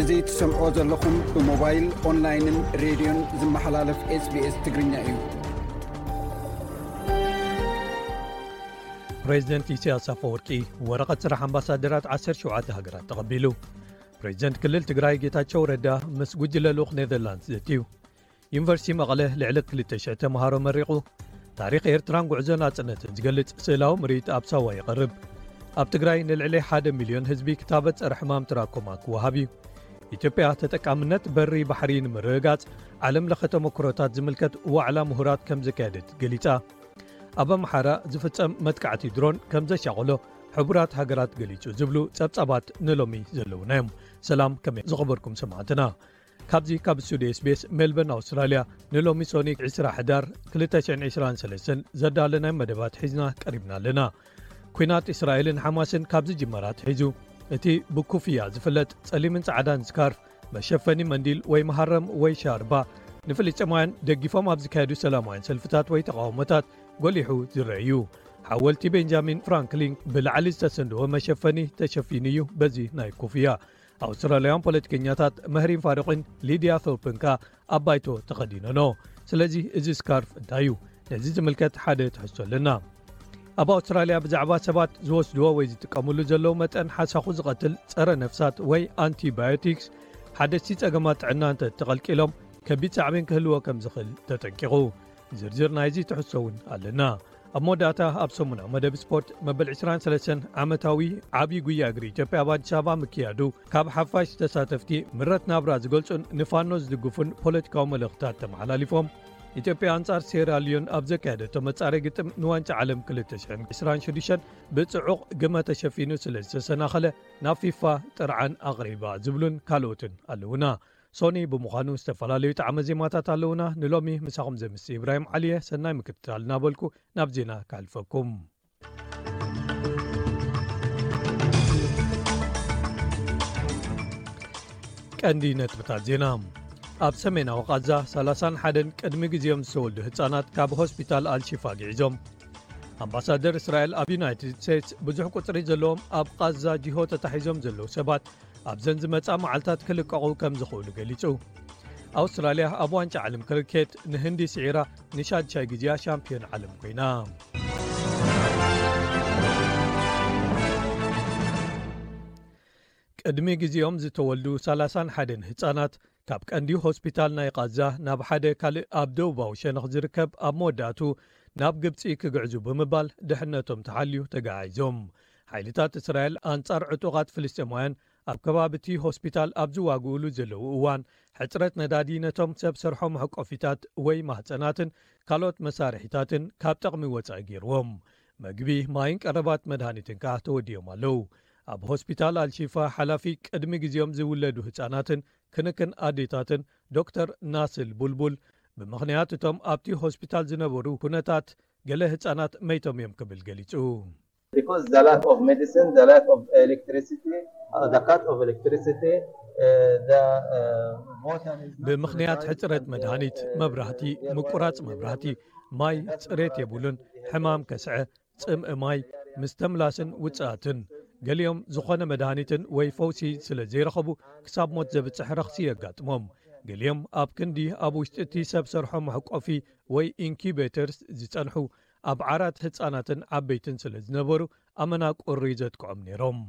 እዚ ትሰምዕዎ ዘለኹም ብሞባይል ኦንላይንን ሬድዮን ዝመሓላለፍ ስbስ ትግርኛ እዩ ፕሬዚደንት ኢስያስ ኣፈወርቂ ወረቐት ስራሕ ኣምባሳደራት 17 ሃገራት ተቐቢሉ ፕሬዚደንት ክልል ትግራይ ጌታቸው ረዳ ምስ ጉጅለሉክ ኔዘርላንድስ ዘትዩ ዩኒቨርሲቲ መቐለ ልዕሊ ክልተ ሽሕ ተምሃሮ መሪቑ ታሪኽ ኤርትራን ጉዕዞ ናጽነትን ዝገልጽ ስእላዊ ምርኢት ኣብ ሳዋ ይቐርብ ኣብ ትግራይ ንልዕሊ ሓደ ሚልዮን ህዝቢ ክታበት ጸረ ሕማም ትራኮማ ክወሃብ እዩ ኢትዮጵያ ተጠቃምነት በሪ ባሕሪ ንምርግጋጽ ዓለም ለኸ ተመክሮታት ዝምልከት ዋዕላ ምሁራት ከም ዘካየደት ገሊጻ ኣብ ኣምሓራ ዝፍጸም መጥቃዕቲ ድሮን ከም ዘሻቕሎ ሕቡራት ሃገራት ገሊጹ ዝብሉ ጸብጻባት ንሎሚ ዘለዉና እዮም ሰላም ከመይ ዝኸበርኩም ሰማዕትና ካብዚ ካብ ስቱድዮ ስቤስ ሜልበርን ኣውስትራልያ ንሎሚ ሶኒክ ዕስራ ሕዳር ክልተ ሽሕን ዕስራን ሰለስተን ዘዳለናዮም መደባት ሒዝና ቀሪብና ኣለና ኩናት እስራኤልን ሓማስን ካብ ዝጅመር ኣትሒዙ እቲ ብኩፍያ ዝፍለጥ ጸሊምን ጻዕዳን ስካርፍ መሸፈኒ መንዲል ወይ መሃረም ወይ ሻርባ ንፍልስጥማውያን ደጊፎም ኣብ ዝካየዱ ሰላማውያን ሰልፍታት ወይ ተቓውሞታት ጎሊሑ ዝረአ እዩ ሓወልቲ ቤንጃሚን ፍራንክሊን ብላዕሊ ዝተሰንድወ መሸፈኒ ተሸፊኑ እዩ በዚ ናይ ኩፍያ ኣውስትራልያውያን ፖለቲከኛታት መህሪን ፋሩቕን ሊድያ ቶፕን ከኣ ኣብ ባይቶ ተኸዲነኖ ስለዚ እዚ ስካርፍ እንታይ እዩ ነዚ ዝምልከት ሓደ ትሕዝቶ ኣለና ኣብ ኣውስትራልያ ብዛዕባ ሰባት ዝወስድዎ ወይ ዝጥቀምሉ ዘለዉ መጠን ሓሳኹ ዝቐትል ጸረ ነፍሳት ወይ ኣንቲባዮቲክስ ሓደስቲ ጸገማት ጥዕና እንተ ተቐልቂሎም ከቢድ ሳዕብን ክህልዎ ከም ዝኽእል ተጠንቂቑ ዝርዝር ናይዚ ትሕዝቶ እውን ኣለና ኣብ መወዳእታ ኣብ ሰሙናዊ መደብ ስፖርት መበል 23 ዓመታዊ ዓብዪ ጉያ እግሪ ኢትዮጵያ ኣብ ኣዲስ ኣበባ ምክያዱ ካብ ሓፋሽ ተሳተፍቲ ምረት ናብራ ዝገልጹን ንፋኖ ዝድግፉን ፖለቲካዊ መልእኽትታት ተመሓላሊፎም ኢትዮጵያ ኣንጻር ሴራልዮን ኣብ ዘካየደቶ መጻረይ ግጥም ንዋንጫ ዓለም 226 ብጽዑቕ ግመ ተሸፊኑ ስለ ዝተሰናኸለ ናብ ፊፋ ጥርዓን ኣቕሪባ ዝብሉን ካልኦትን ኣለዉና ሶኒ ብምዃኑ ዝተፈላለዩ ጣዕመ ዜማታት ኣለዉና ንሎሚ ምሳኹም ዘምስ ኢብራሂም ዓሊየ ሰናይ ምክትታል እናበልኩ ናብ ዜና ከሕልፈኩም ቀንዲ ነጥብታት ዜና ኣብ ሰሜናዊ ቓዛ 31 ቅድሚ ግዜኦም ዝተወልዱ ህፃናት ካብ ሆስፒታል ኣልሽፋ ግዒዞም ኣምባሳደር እስራኤል ኣብ ዩናይትድ ስቴትስ ብዙሕ ቁፅሪ ዘለዎም ኣብ ቓዛ ጅሆ ተታሒዞም ዘለዉ ሰባት ኣብዘን ዝመጽኣ መዓልታት ክልቀቑ ከም ዝኽእሉ ገሊጹ ኣውስትራልያ ኣብ ዋንጫ ዓለም ክርኬት ንህንዲ ስዒራ ንሻድሻይ ግዜያ ሻምፕዮን ዓለም ኮይና ቅድሚ ግዜኦም ዝተወልዱ 31 ህፃናት ካብ ቀንዲ ሆስፒታል ናይ ቓዛ ናብ ሓደ ካልእ ኣብ ደቡባዊ ሸነኽ ዝርከብ ኣብ መወዳእቱ ናብ ግብጺ ክግዕዙ ብምባል ድሕነቶም ተሓልዩ ተጋዒዞም። ሓይልታት እስራኤል ኣንጻር ዕጡቓት ፍልስጤማውያን ኣብ ከባቢ እቲ ሆስፒታል ኣብ ዝዋግኡሉ ዘለዉ እዋን ሕጽረት ነዳዲ ነቶም ሰብ ሰርሖ መሕቆፊታት ወይ ማህጸናትን ካልኦት መሳርሒታትን ካብ ጠቕሚ ወጻኢ ገይርዎም። መግቢ፣ ማይን ቀረባት መድሃኒትን ከኣ ተወዲኦም ኣለዉ። ኣብ ሆስፒታል ኣልሺፋ ሓላፊ ቅድሚ ግዜኦም ዝውለዱ ህጻናትን ክንክን ኣዴታትን ዶክተር ናስል ቡልቡል፣ ብምኽንያት እቶም ኣብቲ ሆስፒታል ዝነበሩ ኩነታት ገለ ህጻናት መይቶም እዮም ክብል ገሊጹ። because the lack of medicine the lack of electricity the cut of electricity the water is not ብምኽንያት ሕጽረት መድሃኒት፣ መብራህቲ፣ ምቁራጽ መብራህቲ፣ ማይ፣ ጽሬት የብሉን፣ ሕማም ከስዐ፣ ጽምኢ ማይ፣ ምስተምላስን ውጽኣትን፣ ገሊኦም ዝኾነ መድሃኒትን ወይ ፈውሲ ስለ ዘይረኸቡ ክሳብ ሞት ዘብጽሕ ረኽሲ የጋጥሞም። ገሊኦም ኣብ ክንዲ ኣብ ውሽጢ'ቲ ሰብ ሰርሖ መሕቆፊ ወይ ኢንኩቤተርስ ዝጸንሑ፣ ኣብ ዓራት ህጻናትን ዓበይትን ስለ ዝነበሩ ኣመና ቁሪ ዘጥቅዖም ነይሮም።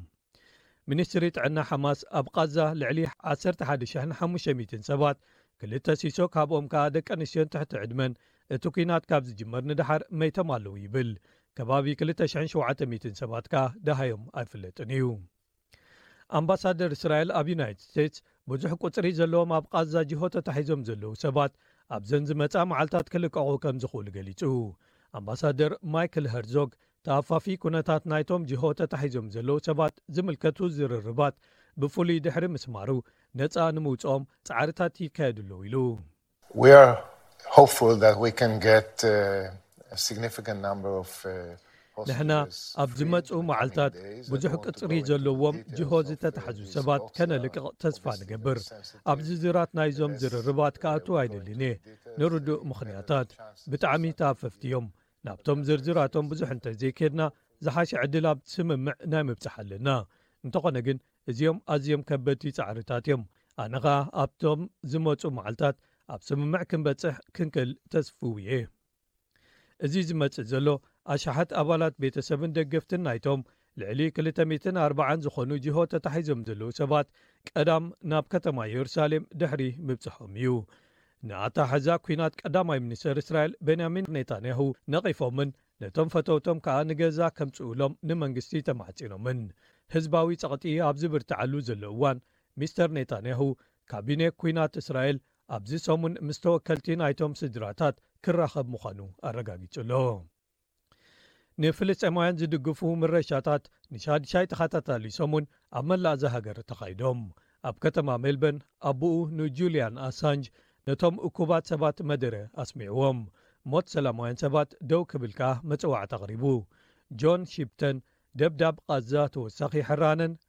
ሚኒስትሪ ጥዕና ሓማስ ኣብ ቓዛ ልዕሊ ዓሰርተ ሓደ ሽሕን ሓሙሽተ ሚእትን ሰባት ክልተ ሲሶ ካብኦም ከኣ ደቂ ኣንስትዮን ትሕቲ ዕድመን እቲ ኲናት ካብ ዝጅመር ንደሓር መይቶም ኣለዉ ይብል። ከባቢ ክልተ ሽሕን ሸውዓተ ሚእትን ሰባት ከኣ ደሃዮም ኣይፍለጥን እዩ። ኣምባሳደር እስራኤል ኣብ ዩናይትድ ስቴትስ ብዙሕ ቁጽሪ ዘለዎም ኣብ ቓዛ ጅሆ ተታሒዞም ዘለዉ ሰባት ኣብዘን ዝመጽኣ መዓልታት ክልቀቑ ከም ዝኽእሉ ገሊጹ። ኣምባሳደር ማይክል ሀርዞግ ተኣፋፊ ኩነታት ናይቶም ጅሆ ተታሒዞም ዘለዉ ሰባት ዝምልከቱ ዝርርባት ብፍሉይ ድሕሪ ምስማሩ ነጻ ንምውጽኦም ጻዕርታት ይካየዱ ኣለዉ ኢሉ። ንሕና ኣብ ዝመጽኡ መዓልታት ብዙሕ ቅጽሪ ዘለዎም ጅሆ ዝተታሕዙ ሰባት ከነልቅቕ ተስፋ ንገብር። ኣብ ዝዝራት ናይዞም ዝርርባት ክኣቱ ኣይደልን እየ፣ ንርዱእ ምኽንያታት። ብጣዕሚ ተኣፈፍቲ እዮም። ናብቶም ዝርዝራቶም ብዙሕ እንተዘይኬድና ዝሓሸ ዕድል ኣብ ስምምዕ ናይ ምብጻሕ ኣለና። እንተኾነ ግን እዚኦም ኣዝዮም ከበድቲ ጻዕርታት እዮም። ኣነ ከኣ ኣብቶም ዝመጹ መዓልታት ኣብ ስምምዕ ክንበጽሕ ክንክእል ተስፍው እየ። እዚ ዝመጽእ ዘሎ ኣሽሓት ኣባላት ቤተሰብን ደገፍትን ናይቶም ልዕሊ ክልተ ሚእትን ኣርባዓን ዝኾኑ ጅሆ ተታሒዞም ዘለዉ ሰባት ቀዳም ናብ ከተማ የሩሳሌም ድሕሪ ምብጽሖም እዩ ንኣተሓሕዛ ኲናት ቀዳማይ ሚኒስተር እስራኤል ቤንያሚን ኔታንያሁ ነቒፎምን ነቶም ፈተውቶም ከኣ ንገዛ ከምጽኡሎም ንመንግስቲ ተማሕጺኖምን። ህዝባዊ ጸቕጢ ኣብ ዝብርትዓሉ ዘሎ እዋን ሚስተር ኔታንያሁ ካቢኔ ኲናት እስራኤል ኣብዚ ሰሙን ምስ ተወከልቲ ናይቶም ስድራታት ክራኸብ ምዃኑ ኣረጋጊጹ ኣሎ። ንፍልስጤማውያን ዝድግፉ ምረሻታት ንሻድሻይ ተኸታታሊ ሰሙን ኣብ መላእ እዛ ሃገር ተኻይዶም ኣብ ከተማ ሜልበን ኣቦኡ ንጁልያን ኣሳንጅ ነቶም እኩባት ሰባት መደረ ኣስሚዕዎም ሞት ሰላማውያን ሰባት ደው ክብል ከኣ መጽዋዕት ኣቕሪቡ ጆን ሺፕተን ደብዳብ ቓዛ ተወሳኺ ሕራነን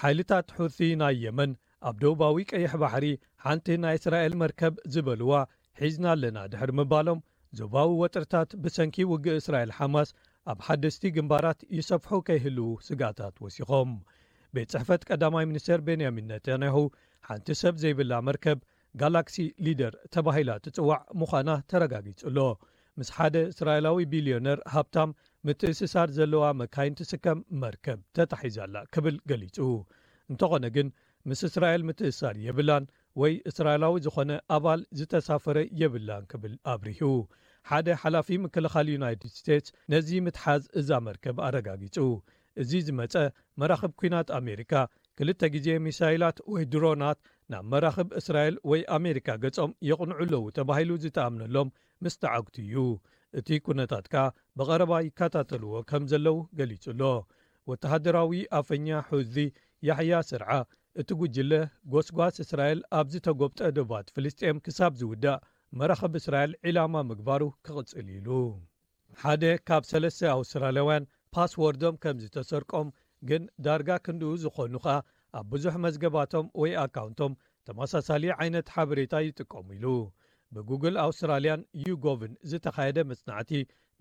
ሓይልታት ሑቲ ናይ የመን ኣብ ደቡባዊ ቀይሕ ባሕሪ ሓንቲ ናይ እስራኤል መርከብ ዝበልዋ ሒዝና ኣለና ድሕሪ ምባሎም ዞባዊ ወጥርታት ብሰንኪ ውግእ እስራኤል ሓማስ ኣብ ሓደስቲ ግንባራት ይሰፍሑ ከይህልዉ ስግኣታት ወሲኾም። ቤት ጽሕፈት ቀዳማይ ሚኒስተር ቤንያሚን ነታንያሁ ሓንቲ ሰብ ዘይብላ መርከብ ጋላክሲ ሊደር ተባሂላ ትጽዋዕ ምዃና ተረጋጊጹ ኣሎ። ምስ ሓደ እስራኤላዊ ቢልዮነር ሃብታም ምትእስሳር ዘለዋ መካይን ትስከም መርከብ ተታሒዛ ኣላ ክብል ገሊጹ። እንተኾነ ግን ምስ እስራኤል ምትእስሳር የብላን ወይ እስራኤላዊ ዝኾነ ኣባል ዝተሳፈረ የብላን ክብል ኣብሪሁ። ሓደ ሓላፊ ምክልኻል ዩናይትድ ስቴትስ ነዚ ምትሓዝ እዛ መርከብ ኣረጋጊጹ። እዚ ዝመጸ መራኽብ ኲናት ኣሜሪካ ክልተ ግዜ ሚሳይላት ወይ ድሮናት ናብ መራኽብ እስራኤል ወይ ኣሜሪካ ገጾም የቕንዑ ኣለዉ ተባሂሉ ዝተኣምነሎም ምስ ተዓግቱ'ዩ። እቲ ኩነታት ከኣ ብቐረባ ይከታተልዎ ከም ዘለዉ ገሊጹ'ሎ። ወተሃደራዊ ኣፈኛ ሑዚ ያሕያ ስርዓ፣ እቲ ጉጅለ ጎስጓስ እስራኤል ኣብ ዝተጎብጠ ዶባት ፍልስጤም ክሳብ ዝውዳእ መራኽብ እስራኤል ዒላማ ምግባሩ ክቕጽል'ዩ ኢሉ። ሓደ ካብ ሰለስተ ኣውስትራልያውያን ፓስዎርዶም ከም ዝተሰርቆም ግን ዳርጋ ክንድኡ ዝኾኑ ከኣ ኣብ ብዙሕ መዝገባቶም ወይ ኣካውንቶም ተመሳሳሊ ዓይነት ሓበሬታ ይጥቀሙ ኢሉ። ብጉግል ኣውስትራልያን ዩጎቭን ዝተኻየደ መጽናዕቲ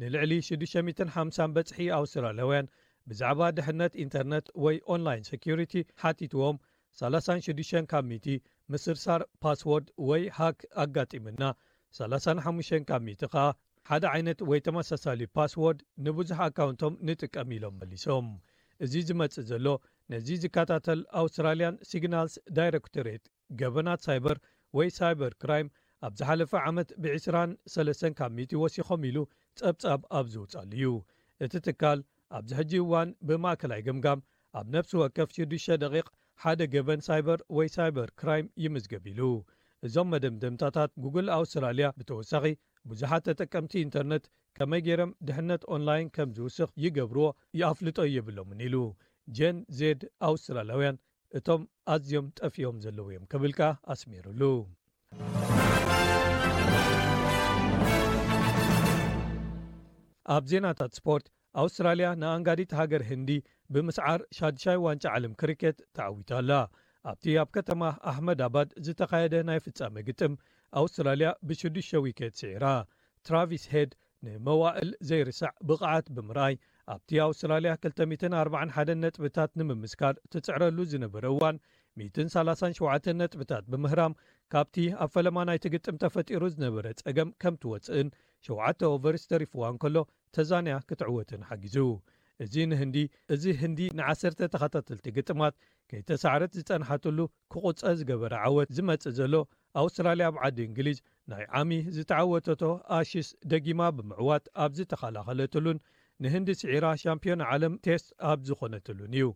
ንልዕሊ ሽዱሽተ ሚእትን ሓምሳን በጽሒ ኣውስትራልያውያን ብዛዕባ ድሕነት ኢንተርነት ወይ ኦንላይን ሰክዩሪቲ ሓቲትዎም ሰላሳን ሽዱሽተን ካብ ሚእቲ ምስርሳር ፓስዎርድ ወይ ሃክ ኣጋጢሙና፣ ሰላሳን ሓሙሽተን ካብ ሚእቲ ከኣ ሓደ ዓይነት ወይ ተመሳሳሊ ፓስዎርድ ንብዙሕ ኣካውንቶም ንጥቀም ኢሎም መሊሶም። እዚ ዝመጽእ ዘሎ ነዚ ዝከታተል ኣውስትራልያን ሲግናልስ ዳይረክቶሬት ገበናት ሳይበር ወይ ሳይበር ክራይም ኣብ ዝሓለፈ ዓመት ብዕስራን ሰለስተን ካብ ሚእቲ ወሲኾም ኢሉ ጸብጻብ ኣብ ዝውጻሉ እዩ። እቲ ትካል ኣብዚ ሕጂ እዋን ብማእከላይ ገምጋም ኣብ ነፍሲ ወከፍ ሽዱሽተ ደቒቕ ሓደ ገበን ሳይበር ወይ ሳይበር ክራይም ይምዝገብ ኢሉ። እዞም መደምደምታታት ጉግል ኣውስትራልያ ብተወሳኺ ብዙሓት ተጠቀምቲ ኢንተርነት ከመይ ገይሮም ድሕነት ኦንላይን ከም ዝውስኽ ይገብርዎ ይኣፍልጦ የብሎምን ኢሉ። ጀን ዜድ ኣውስትራልያውያን እቶም ኣዝዮም ጠፊኦም ዘለዉ እዮም ክብል ከኣ ኣስሚርሉ። ኣብ ዜናታት ስፖርት ኣውስትራልያ ንኣኣንጋዲት ሃገር ህንዲ ብምስዓር ሻድሻይ ዋንጫ ዓለም ክሪኬት ተዓዊታ'ላ። ኣብቲ ኣብ ከተማ ኣሕመዳባድ ዝተኻየደ ናይ ፍጻመ ግጥም፣ ኣውስትራልያ ብሽዱሽተ ዊኬት ስዒራ። ትራቪስ ሄድ ንመዋእል ዘይርሳዕ ብቕዓት ብምርኣይ፣ ኣብቲ ኣውስትራልያ ክልተ ሚእትን ኣርባዓን ሓደን ነጥብታት ንምምዝካር ትጽዕረሉ ዝነበረ እዋን ሚእትን ሰላሳን ሸውዓተን ነጥብታት ብምህራም ካብቲ ኣብ ፈለማ ናይቲ ግጥም ተፈጢሩ ዝነበረ ጸገም ከምትወጽእን ሸውዓተ ኦቨርስ ተሪፉዋ እንከሎ ተዛንያ ክትዕወትን ሓጊዙ። እዚ ንህንዲ እዚ ህንዲ ንዓሰርተ ተኸታተልቲ ግጥማት ከይተሳዕረት ዝጸንሓትሉ ክቑጸ ዝገበረ ዓወት ዝመጽእ ዘሎ ኣውስትራልያ ኣብ ዓዲ እንግሊዝ ናይ ዓሚ ዝተዓወተቶ ኣሽስ ደጊማ ብምዕዋት ኣብ ዝተኸላኸለትሉን ንህንዲ ስዒራ ሻምፕዮና ዓለም ቴስት ኣብ ዝኾነትሉን እዩ።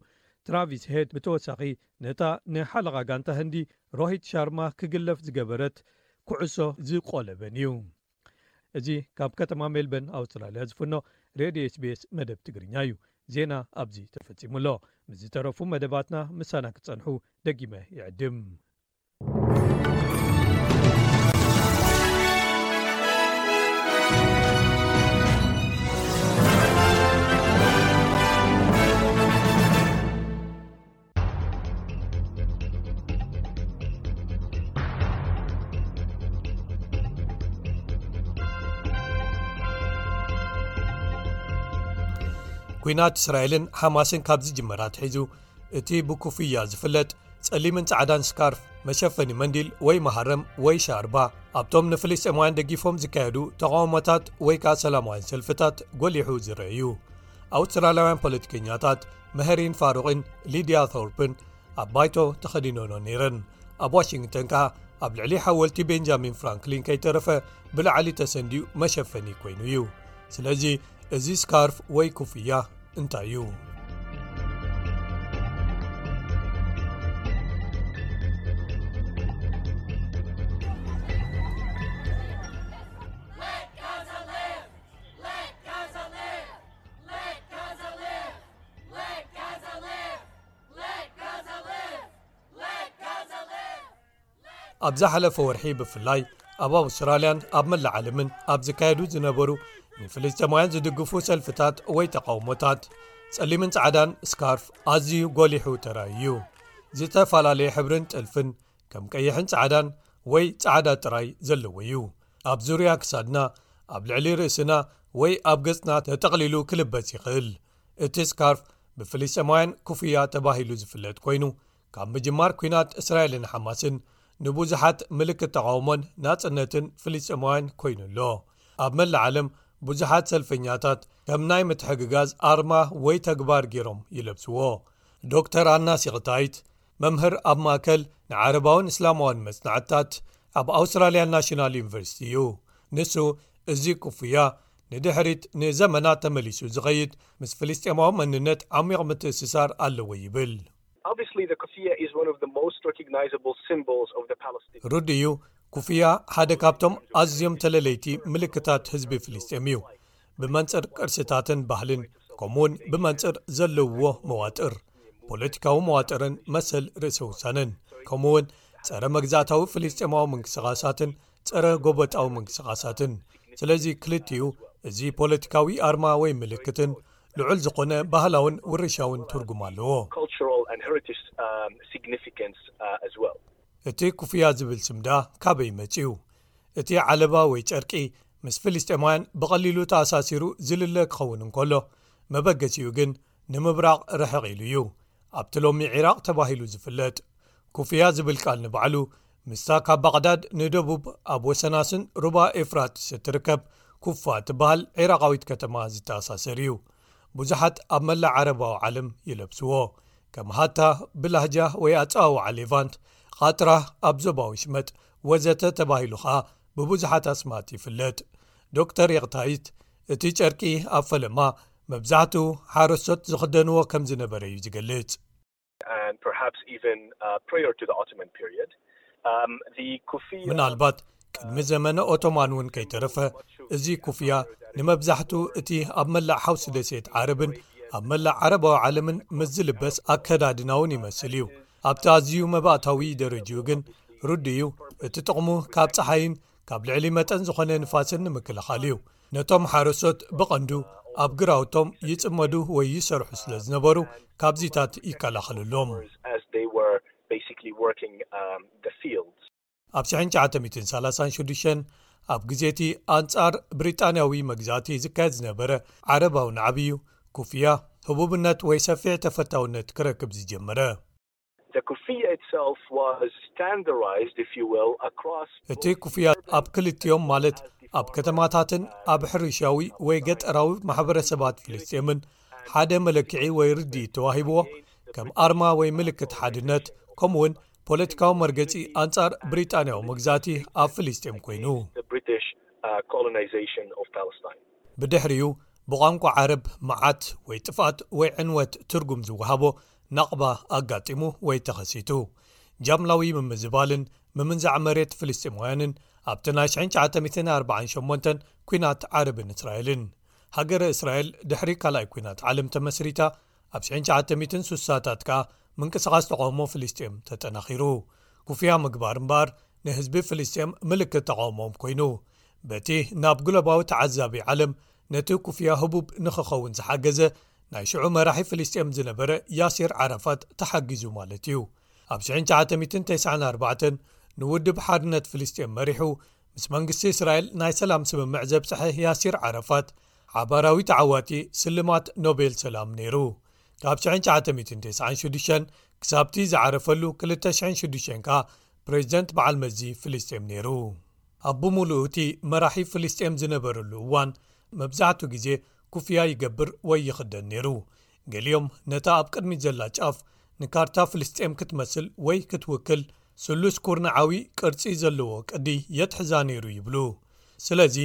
ትራቪስ ሄድ ብተወሳኺ ነታ ንሓለቓ ጋንታ ህንዲ ሮሂት ሻርማ ክግለፍ ዝገበረት ኩዕሶ ዝቖለበን እዩ። እዚ ካብ ከተማ ሜልበርን ኣውስትራልያ ዝፍኖ ሬድዮ ኤስቢኤስ መደብ ትግርኛ እዩ። ዜና ኣብዚ ተፈጺሙ ኣሎ። ምስ ዝተረፉ መደባትና ምሳና ክትጸንሑ ደጊመ ይዕድም። ኲናት እስራኤልን ሓማስን ካብ ዝጅመራ ትሒዙ እቲ ብኩፍያ ዝፍለጥ ጸሊምን ጻዕዳን ስካርፍ መሸፈኒ መንዲል ወይ መሃረም ወይ ሻርባ ኣብቶም ንፍልስጥማውያን ደጊፎም ዝካየዱ ተቓውሞታት ወይ ከኣ ሰላማውያን ሰልፍታት ጐሊሑ ዝረአዩ ኣውስትራልያውያን ፖለቲከኛታት መሀሪን ፋሩቕን ሊድያ ቶርፕን ኣብ ባይቶ ተኸዲኖኖ ነይረን ኣብ ዋሽንግተን ከኣ ኣብ ልዕሊ ሓወልቲ ቤንጃሚን ፍራንክሊን ከይተረፈ ብላዕሊ ተሰንድኡ መሸፈኒ ኮይኑ እዩ ስለዚ እዚ ስካርፍ ወይ ኩፍያ እንታይ እዩ ኣብ ዝሓለፈ ወርሒ ብፍላይ ኣብ ኣውስትራልያን ኣብ መላዓለምን ኣብ ዝካየዱ ዝነበሩ ንፍልስጢማውያን ዝድግፉ ሰልፍታት ወይ ተቓውሞታት ጸሊምን ጻዕዳን ስካርፍ ኣዝዩ ጎሊሑ ተራእዩ ዝተፈላለዩ ሕብርን ጥልፍን ከም ቀይሕን ጻዕዳን ወይ ጻዕዳ ጥራይ ዘለዎ እዩ ኣብ ዙርያ ክሳድና ኣብ ልዕሊ ርእስና ወይ ኣብ ገጽና ተጠቕሊሉ ክልበስ ይኽእል እቲ ስካርፍ ብፍልስማውያን ኩፍያ ተባሂሉ ዝፍለጥ ኮይኑ ካብ ምጅማር ኲናት እስራኤልን ሓማስን ንብዙሓት ምልክት ተቃውሞን ናጽነትን ፍልስማውያን ኮይኑ ኣሎ ኣብ መላእ ዓለም ብዙሓት ሰልፈኛታት ከም ናይ ምትሕግጋዝ ኣርማ ወይ ተግባር ገይሮም ይለብስዎ ዶክተር ኣናሲቕታይት መምህር ኣብ ማእከል ንዓረባውን እስላማውን መጽናዕትታት ኣብ ኣውስትራልያ ናሽናል ዩኒቨርሲቲ እዩ ንሱ እዚ ክፉያ ንድሕሪት ንዘመናት ተመሊሱ ዝኸይድ ምስ ፍልስጤማዊ መንነት ዓሚቕ ምትእስሳር ኣለዎ ይብል ሩድ እዩ ኩፍያ ሓደ ካብቶም ኣዝዮም ተለለይቲ ምልክታት ህዝቢ ፍልስጤም እዩ ብመንፅር ቅርስታትን ባህልን ከምኡ ውን ብመንፅር ዘለውዎ መዋጥር ፖለቲካዊ መዋጥርን መሰል ርእሰ ውሳነን ከምኡ ውን ፀረ መግዛእታዊ ፍልስጢማዊ ምንቅስቓሳትን ፀረ ጎበጣዊ ምንቅስቓሳትን ስለዚ ክልትኡ እዚ ፖለቲካዊ ኣርማ ወይ ምልክትን ልዑል ዝኾነ ባህላውን ውርሻውን ትርጉም ኣለዎ እቲ ኩፍያ ዝብል ስም ድኣ ካበይ መፅኡ እቲ ዓለባ ወይ ጨርቂ ምስ ፍልስጤማውያን ብቐሊሉ ተኣሳሲሩ ዝልለ ክኸውን እንከሎ መበገሲኡ ግን ንምብራቕ ርሕቕ ኢሉ እዩ ኣብቲ ሎሚ ዒራቕ ተባሂሉ ዝፍለጥ ኩፍያ ዝብል ቃል ንባዕሉ ምስታ ካብ ባቕዳድ ንደቡብ ኣብ ወሰናስን ሩባ ኤፍራትስ እትርከብ ኩፋ እትበሃል ዒራቓዊት ከተማ ዝተኣሳሰር እዩ ብዙሓት ኣብ መላእ ዓረባዊ ዓለም ይለብስዎ ከም ሃታ ብላህጃ ወይ ኣፀዋውዓ ሌቫንት ቓጥራ ኣብ ዞባዊ ሽመጥ ወዘተ ተባሂሉ ኸኣ ብብዙሓት ኣስማት ይፍለጥ ዶክተር የቕታይት እቲ ጨርቂ ኣብ ፈለማ መብዛሕቱ ሓረስቶት ዝኽደንዎ ከም ዝነበረ እዩ ዝገልጽ። ምናልባት ቅድሚ ዘመነ ኦቶማን እውን ከይተረፈ እዚ ኩፍያ ንመብዛሕቱ እቲ ኣብ መላእ ሓውሲ ደሴት ዓረብን ኣብ መላእ ዓረባዊ ዓለምን ምስ ዝልበስ ኣከዳድናውን ይመስል እዩ ኣብቲ ኣዝዩ መባእታዊ ደረጅኡ ግን ርዱእ እዩ፣ እቲ ጥቕሙ ካብ ጸሓይን ካብ ልዕሊ መጠን ዝኾነ ንፋስን ንምክልኻል እዩ። ነቶም ሓረስቶት ብቐንዱ ኣብ ግራውቶም ይጽመዱ ወይ ይሰርሑ ስለ ዝነበሩ ካብዚታት ይከላኸለሎም። ኣብ 930 ሽዱን ኣብ ግዜቲ ኣንጻር ብሪጣንያዊ መግዛእቲ ዝካየድ ዝነበረ ዓረባዊ ናዕቢ እዩ ኩፍያ ህቡብነት ወይ ሰፊሕ ተፈታውነት ክረክብ ዝጀመረ እቲ ኩፍያ ኣብ ክልቲኦም ማለት ኣብ ከተማታትን ኣብ ሕርሻዊ ወይ ገጠራዊ ማሕበረሰባት ፍልስጥምን ሓደ መለክዒ ወይ ርድኢት ተዋሂብዎ ከም ኣርማ ወይ ምልክት ሓድነት ከምኡ ውን ፖለቲካዊ መርገጺ ኣንጻር ብሪጣንያዊ መግዛእቲ ኣብ ፍልስጤም ኰይኑ። ብድሕሪኡ ብቋንቋ ዓረብ መዓት ወይ ጥፍኣት ወይ ዕንወት ትርጉም ዝወሃቦ ናቕባ ኣጋጢሙ ወይ ተኸሲቱ። ጃምላዊ ምምዝባልን ምምንዛዕ መሬት ፍልስጤማውያንን ኣብቲ ናይ 1948 ኲናት ዓረብን እስራኤልን። ሃገረ እስራኤል ድሕሪ ካልኣይ ኲናት ዓለም ተመስሪታ። ኣብ ሽሕ ሸዓተ ሚትን ሱሳታት ከኣ ምንቅስቓስ ተቓውሞ ፍልስጥኤም ተጠናኺሩ ኩፍያ ምግባር እምበኣር ንህዝቢ ፍልስጥኤም ምልክት ተቓውሞም ኮይኑ በቲ ናብ ግሎባዊ ተዓዛቢ ዓለም ነቲ ኩፍያ ህቡብ ንኽኸውን ዝሓገዘ ናይ ሽዑ መራሒ ፍልስጥኤም ዝነበረ ያሲር ዓራፋት ተሓጊዙ ማለት እዩ ኣብ ሽሕ ሸዓተ ሚትን ተስዓን ኣርባዕተን ንውድብ ሓርነት ፍልስጥኤም መሪሑ ምስ መንግስቲ እስራኤል ናይ ሰላም ስምምዕ ዘብጽሐ ያሲር ዓራፋት ሓባራዊ ተዓዋቲ ስልማት ኖቤል ሰላም ነይሩ። ካብ 1996 ክሳብቲ ዝዓረፈሉ 2006 ከኣ ፕረዚደንት በዓል መዚ ፍልስጤም ነይሩ። ኣብ ብምሉኡ እቲ መራሒ ፍልስጤም ዝነበረሉ እዋን መብዛሕትኡ ግዜ ኩፍያ ይገብር ወይ ይኽደን ነይሩ። ገሊኦም ነታ ኣብ ቅድሚት ዘላ ጫፍ ንካርታ ፍልስጤም ክትመስል ወይ ክትውክል ስሉስ ኩርናዓዊ ቅርጺ ዘለዎ ቅዲ የትሕዛ ነይሩ ይብሉ። ስለዚ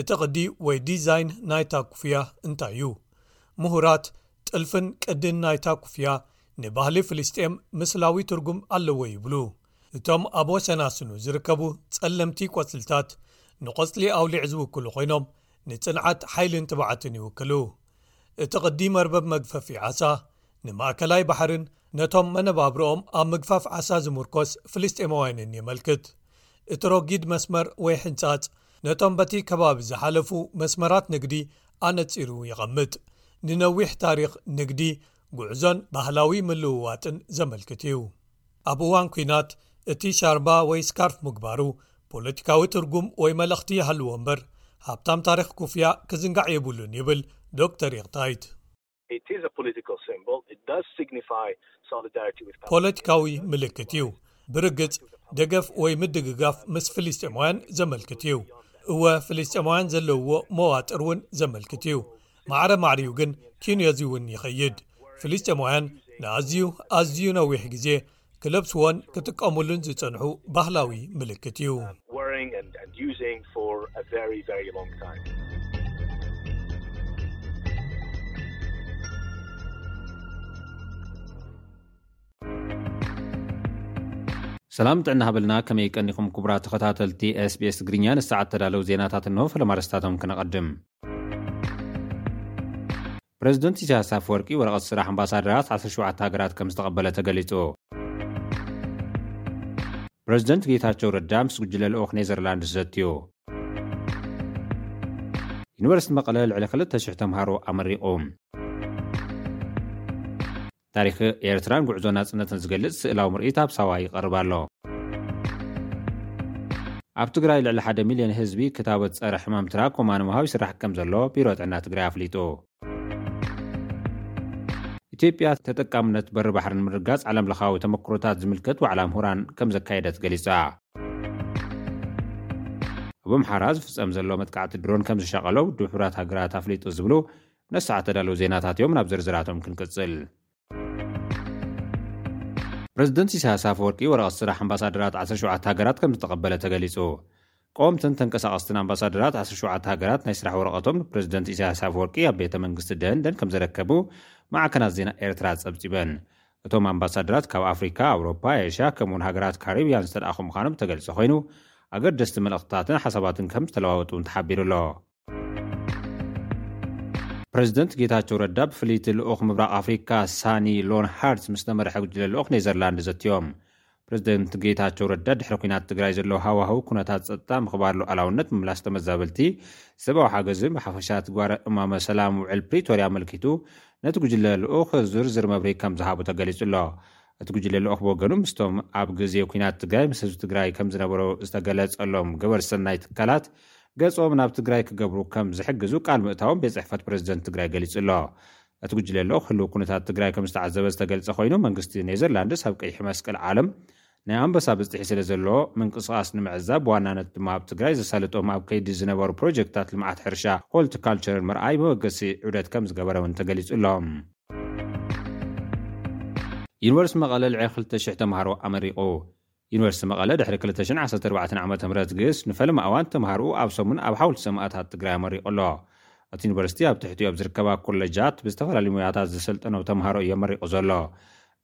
እቲ ቅዲ ወይ ዲዛይን ናይታ ኩፍያ እንታይ እዩ? ምሁራት፣ ጥልፍን ቅዲን ናይታ ኩፍያ ንባህሊ ፍልስጤም ምስላዊ ትርጕም ኣለዎ ይብሉ። እቶም ኣብ ወሰናስኑ ዝርከቡ ጸለምቲ ቈጽልታት ንቈጽሊ ኣውሊዕ ዝውክሉ ዀይኖም ንጽንዓት፣ ሓይልን ትብዓትን ይውክሉ። እቲ ቅዲ መርበብ መግፈፊ ዓሳ ንማእከላይ ባሕርን ነቶም መነባብሮኦም ኣብ ምግፋፍ ዓሳ ዝምርኮስ ፍልስጤማውያንን የመልክት እቲ ሮጊድ መስመር ወይ ሕንጻጽ ነቶም በቲ ከባቢ ዝሓለፉ መስመራት ንግዲ ኣነጺሩ የቐምጥ ንነዊሕ ታሪኽ ንግዲ ጉዕዞን ባህላዊ ምልውዋጥን ዘመልክት እዩ ኣብ እዋን ኩናት እቲ ሻርባ ወይ ስካርፍ ምግባሩ ፖለቲካዊ ትርጉም ወይ መልእኽቲ ይሃልዎ እምበር ሃብታም ታሪኽ ኩፍያ ክዝንጋዕ የብሉን ይብል ዶር ይቕታይት ፖለቲካዊ ምልክት እዩ ብርግጽ ደገፍ ወይ ምድግጋፍ ምስ ፍልስጤማውያን ዘመልክት እዩ እወ ፍልስጤማውያን ዘለውዎ መዋጥር እውን ዘመልክት እዩ ማዕረ ማዕሪኡ ግን ኪንዮእዚ እውን ይኸይድ ፍልስጤማውያን ንኣዝዩ ኣዝዩ ነዊሕ ግዜ ክለብስዎን ክጥቀምሉን ዝጸንሑ ባህላዊ ምልክት እዩ። ሰላም ጥዕና ሃበልና ከመይ ቀኒኹም ክቡራት ተኸታተልቲ ስbs ትግርኛ ንሰዓት ተዳለው ዜናታት እንሆ ፈለማ ኣርስታቶም ክነቐድም። ፕረዚደንት ኢሳያስ ኣፈወርቂ ወረቐት ስራሕ ኣምባሳደራት ዓሰርተ ሸውዓተ ሃገራት ከም ዝተቐበለ ተገሊጹ። ፕረዚደንት ጌታቸው ረዳ ምስ ጉጅለ ልኡኽ ኔዘርላንድስ ዘትዩ። ዩኒቨርስቲ መቐለ ልዕሊ ክልተ ሽሕ ተምሃሮ ኣመሪቑ። ታሪኽ ኤርትራን ጉዕዞ ናጽነትን ዝገልጽ ስእላዊ ምርኢት ኣብ ሳዋ ይቐርብ ኣሎ። ኣብ ትግራይ ልዕሊ ሓደ ሚልዮን ህዝቢ ክታበት ጸረ ሕማም ትራኮማ ንምሃብ ይስራሕ ከምዘሎ ቢሮ ጥዕና ትግራይ ኣፍሊጡ። ኢትዮጵያ ተጠቃምነት በሪ ባሕሪ ንምርግጋጽ ዓለምለኻዊ ተመክሮታት ዝምልከት ዋዕላ ምሁራን ከምዘካየደት ገሊጻ። ኣብ ኣምሓራ ዝፍጸም ዘሎ መጥቃዕቲ ድሮን ከምዝሻቐሎ ውድብ ሕቡራት ሃገራት ኣፍሊጡ ዝብሉ ነሰዓ እተዳለዉ ዜናታት እዮም፣ ናብ ዝርዝራቶም ክንቅጽል። ፕረዚደንት ኢሳያስ ኣፈወርቂ ወረቐት ስራሕ ኣምባሳደራት ዓሰርተ ሸውዓተ ሃገራት ከም ዝተቐበለ ተገሊጹ። ቀወምትን ተንቀሳቐስትን ኣምባሳደራት ዓሰርተ ሸውዓተ ሃገራት ናይ ስራሕ ወረቐቶም ንፕረዚደንት ኢሳያስ ኣፈወርቂ ኣብ ቤተ መንግስቲ ደንደን ከም ዘረከቡ ማዕከናት ዜና ኤርትራ ጸብጺበን። እቶም ኣምባሳደራት ካብ ኣፍሪካ፣ ኣውሮፓ፣ ኤሽያ ከምኡ'ውን ሃገራት ካሪብያን ዝተልኣኹ ምዃኖም እተገልጸ ኮይኑ ኣገደስቲ መልእኽትታትን ሓሳባትን ከም ዝተለዋወጡ'ውን ተሓቢሩ ኣሎ። ፕረዚደንት ጌታቸው ረዳ ብፍልይቲ ልኡኽ ምብራቕ ኣፍሪካ ሳኒ ሎን ሃርት ምስ ተመርሐ ጉጅለ ልኡኽ ኔዘርላንድ ዘትዮም ፕረዚደንት ጌታቸው ረዳ ድሕሪ ኩናት ትግራይ ዘለዎ ሃዋህው ኩነታት ፀጥታ ምኽባር ሉዓላውነት ምምላስ ተመዛበልቲ ሰብኣዊ ሓገዝን ብሓፈሻ ትግባረ እማመ ሰላም ውዕል ፕሪቶርያ ኣመልኪቱ ነቲ ጉጅለ ልኡኽ ዝርዝር መብሪ ከም ዝሃቡ ተገሊጹ ኣሎ እቲ ጉጅለ ልኡኽ ብወገኑ ምስቶም ኣብ ግዜ ኩናት ትግራይ ምስ ህዝቢ ትግራይ ከም ዝነበሩ ዝተገለጸሎም ገበር ሰናይ ትካላት ገፆም ናብ ትግራይ ክገብሩ ከም ዝሕግዙ ቃል ምእታዎም ቤት ፅሕፈት ፕረዚደንት ትግራይ ገሊፁ'ሎ። እቲ ጉጅለ ልኡኽ ህልው ኩነታት ትግራይ ከም ዝተዓዘበ ዝተገልፀ ኮይኑ መንግስቲ ኔዘርላንድስ ኣብ ቀይሕ መስቀል ዓለም ናይ ኣንበሳ ብፅሒ ስለ ዘለዎ ምንቅስቓስ ንምዕዛብ ብዋናነት ድማ ኣብ ትግራይ ዘሳልጦም ኣብ ከይዲ ዝነበሩ ፕሮጀክትታት ልምዓት ሕርሻ ሆልቲካልቸርን ምርኣይ መበገሲ ዑደት ከም ዝገበረ እውን ተገሊፁ'ሎ። ዩኒቨርስቲ መቐለ ልዕሊ ክልተ ሽሕ ተምሃሮ ኣመሪቑ። ዩኒቨርሲቲ መቐለ ድሕሪ ክልተ ሽሕን ዓሰርተ ኣርባዕተን ዓመተ ምህረት ግስ ንፈለማ እዋን ተምሃርኡ ኣብ ሰሙን ኣብ ሓውልቲ ሰማእታት ትግራይ ኣመሪቑ ኣሎ። እቲ ዩኒቨርሲቲ ኣብ ትሕቲኡ ኣብ ዝርከባ ኮለጃት ብዝተፈላለዩ ሞያታት ዘሰልጠኖም ተምሃሮ እዩ ኣመሪቑ ዘሎ።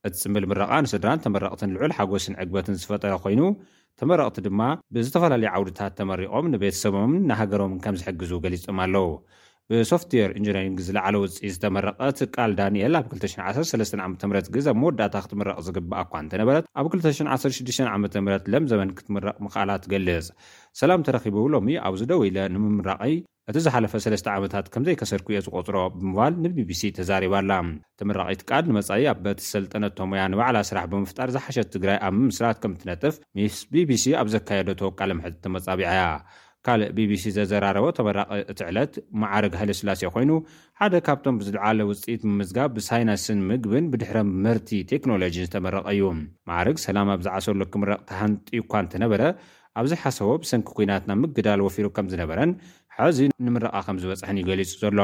እቲ ጽምብል ምረቓ ንስድራን ተመረቕትን ልዑል ሓጎስን ዕግበትን ዝፈጠረ ኮይኑ ተመረቕቲ ድማ ብዝተፈላለዩ ዓውድታት ተመሪቖም ንቤተሰቦምን ንሃገሮምን ከምዝሕግዙ ገሊጾም ኣለዉ። ብሶፍትዌር ኢንጂነሪንግ ዝለዓለ ውጽኢት ዝተመረቐት ቃል ዳንኤል ኣብ ክልተ ሽሕን ዓሰርተ ሰለስተን ዓመተ ምህረት ግዝ ኣብ መወዳእታ ክትምረቕ ዝግብኣ እኳ እንተነበረት ኣብ ክልተ ሽሕን ዓሰርተ ሽዱሽተን ዓመተ ምህረት ለም ዘበን ክትምረቕ ምኽኣላ ትገልጽ። ሰላም ተረኺቡ ሎሚ ኣብዚ ደው ኢለ ንምምራቐይ እቲ ዝሓለፈ ሰለስተ ዓመታት ከም ዘይከሰርኩ እየ ዝቖጽሮ ብምባል ንቢቢሲ ተዛሪባ ኣላ። ተመራቒት ቃል ንመጻኢ ኣብ እቲ ዝሰልጠነቶ ሞያ ንባዕላ ስራሕ ብምፍጣር ዝሓሸት ትግራይ ኣብ ምምስራት ከም እትነጥፍ ምስ ቢቢሲ ኣብ ዘካየደቶ ቃለ መሕትት ተመጻቢዓ እያ። ካልእ ቢቢሲ ዘዘራረቦ ተመራቒ እቲ ዕለት መዓርግ ሃይለስላሴ ኮይኑ፣ ሓደ ካብቶም ብዝልዓለ ውጽኢት ምምዝጋብ ብሳይነስን ምግብን ብድሕረ ምህርቲ ቴክኖሎጂን ዝተመረቐ እዩ። መዓርግ ሰላም ኣብ ዝዓሰሉ ክምረቕ ተሃንጥዩ'ኳ እንተነበረ፣ ኣብ ዝሓሰቦ ብሰንኪ ኲናት ናብ ምግዳል ወፊሩ ከም ዝነበረን ሕዚ ንምረቓ ከም ዝበጽሐን እዩ ገሊጹ ዘሎ።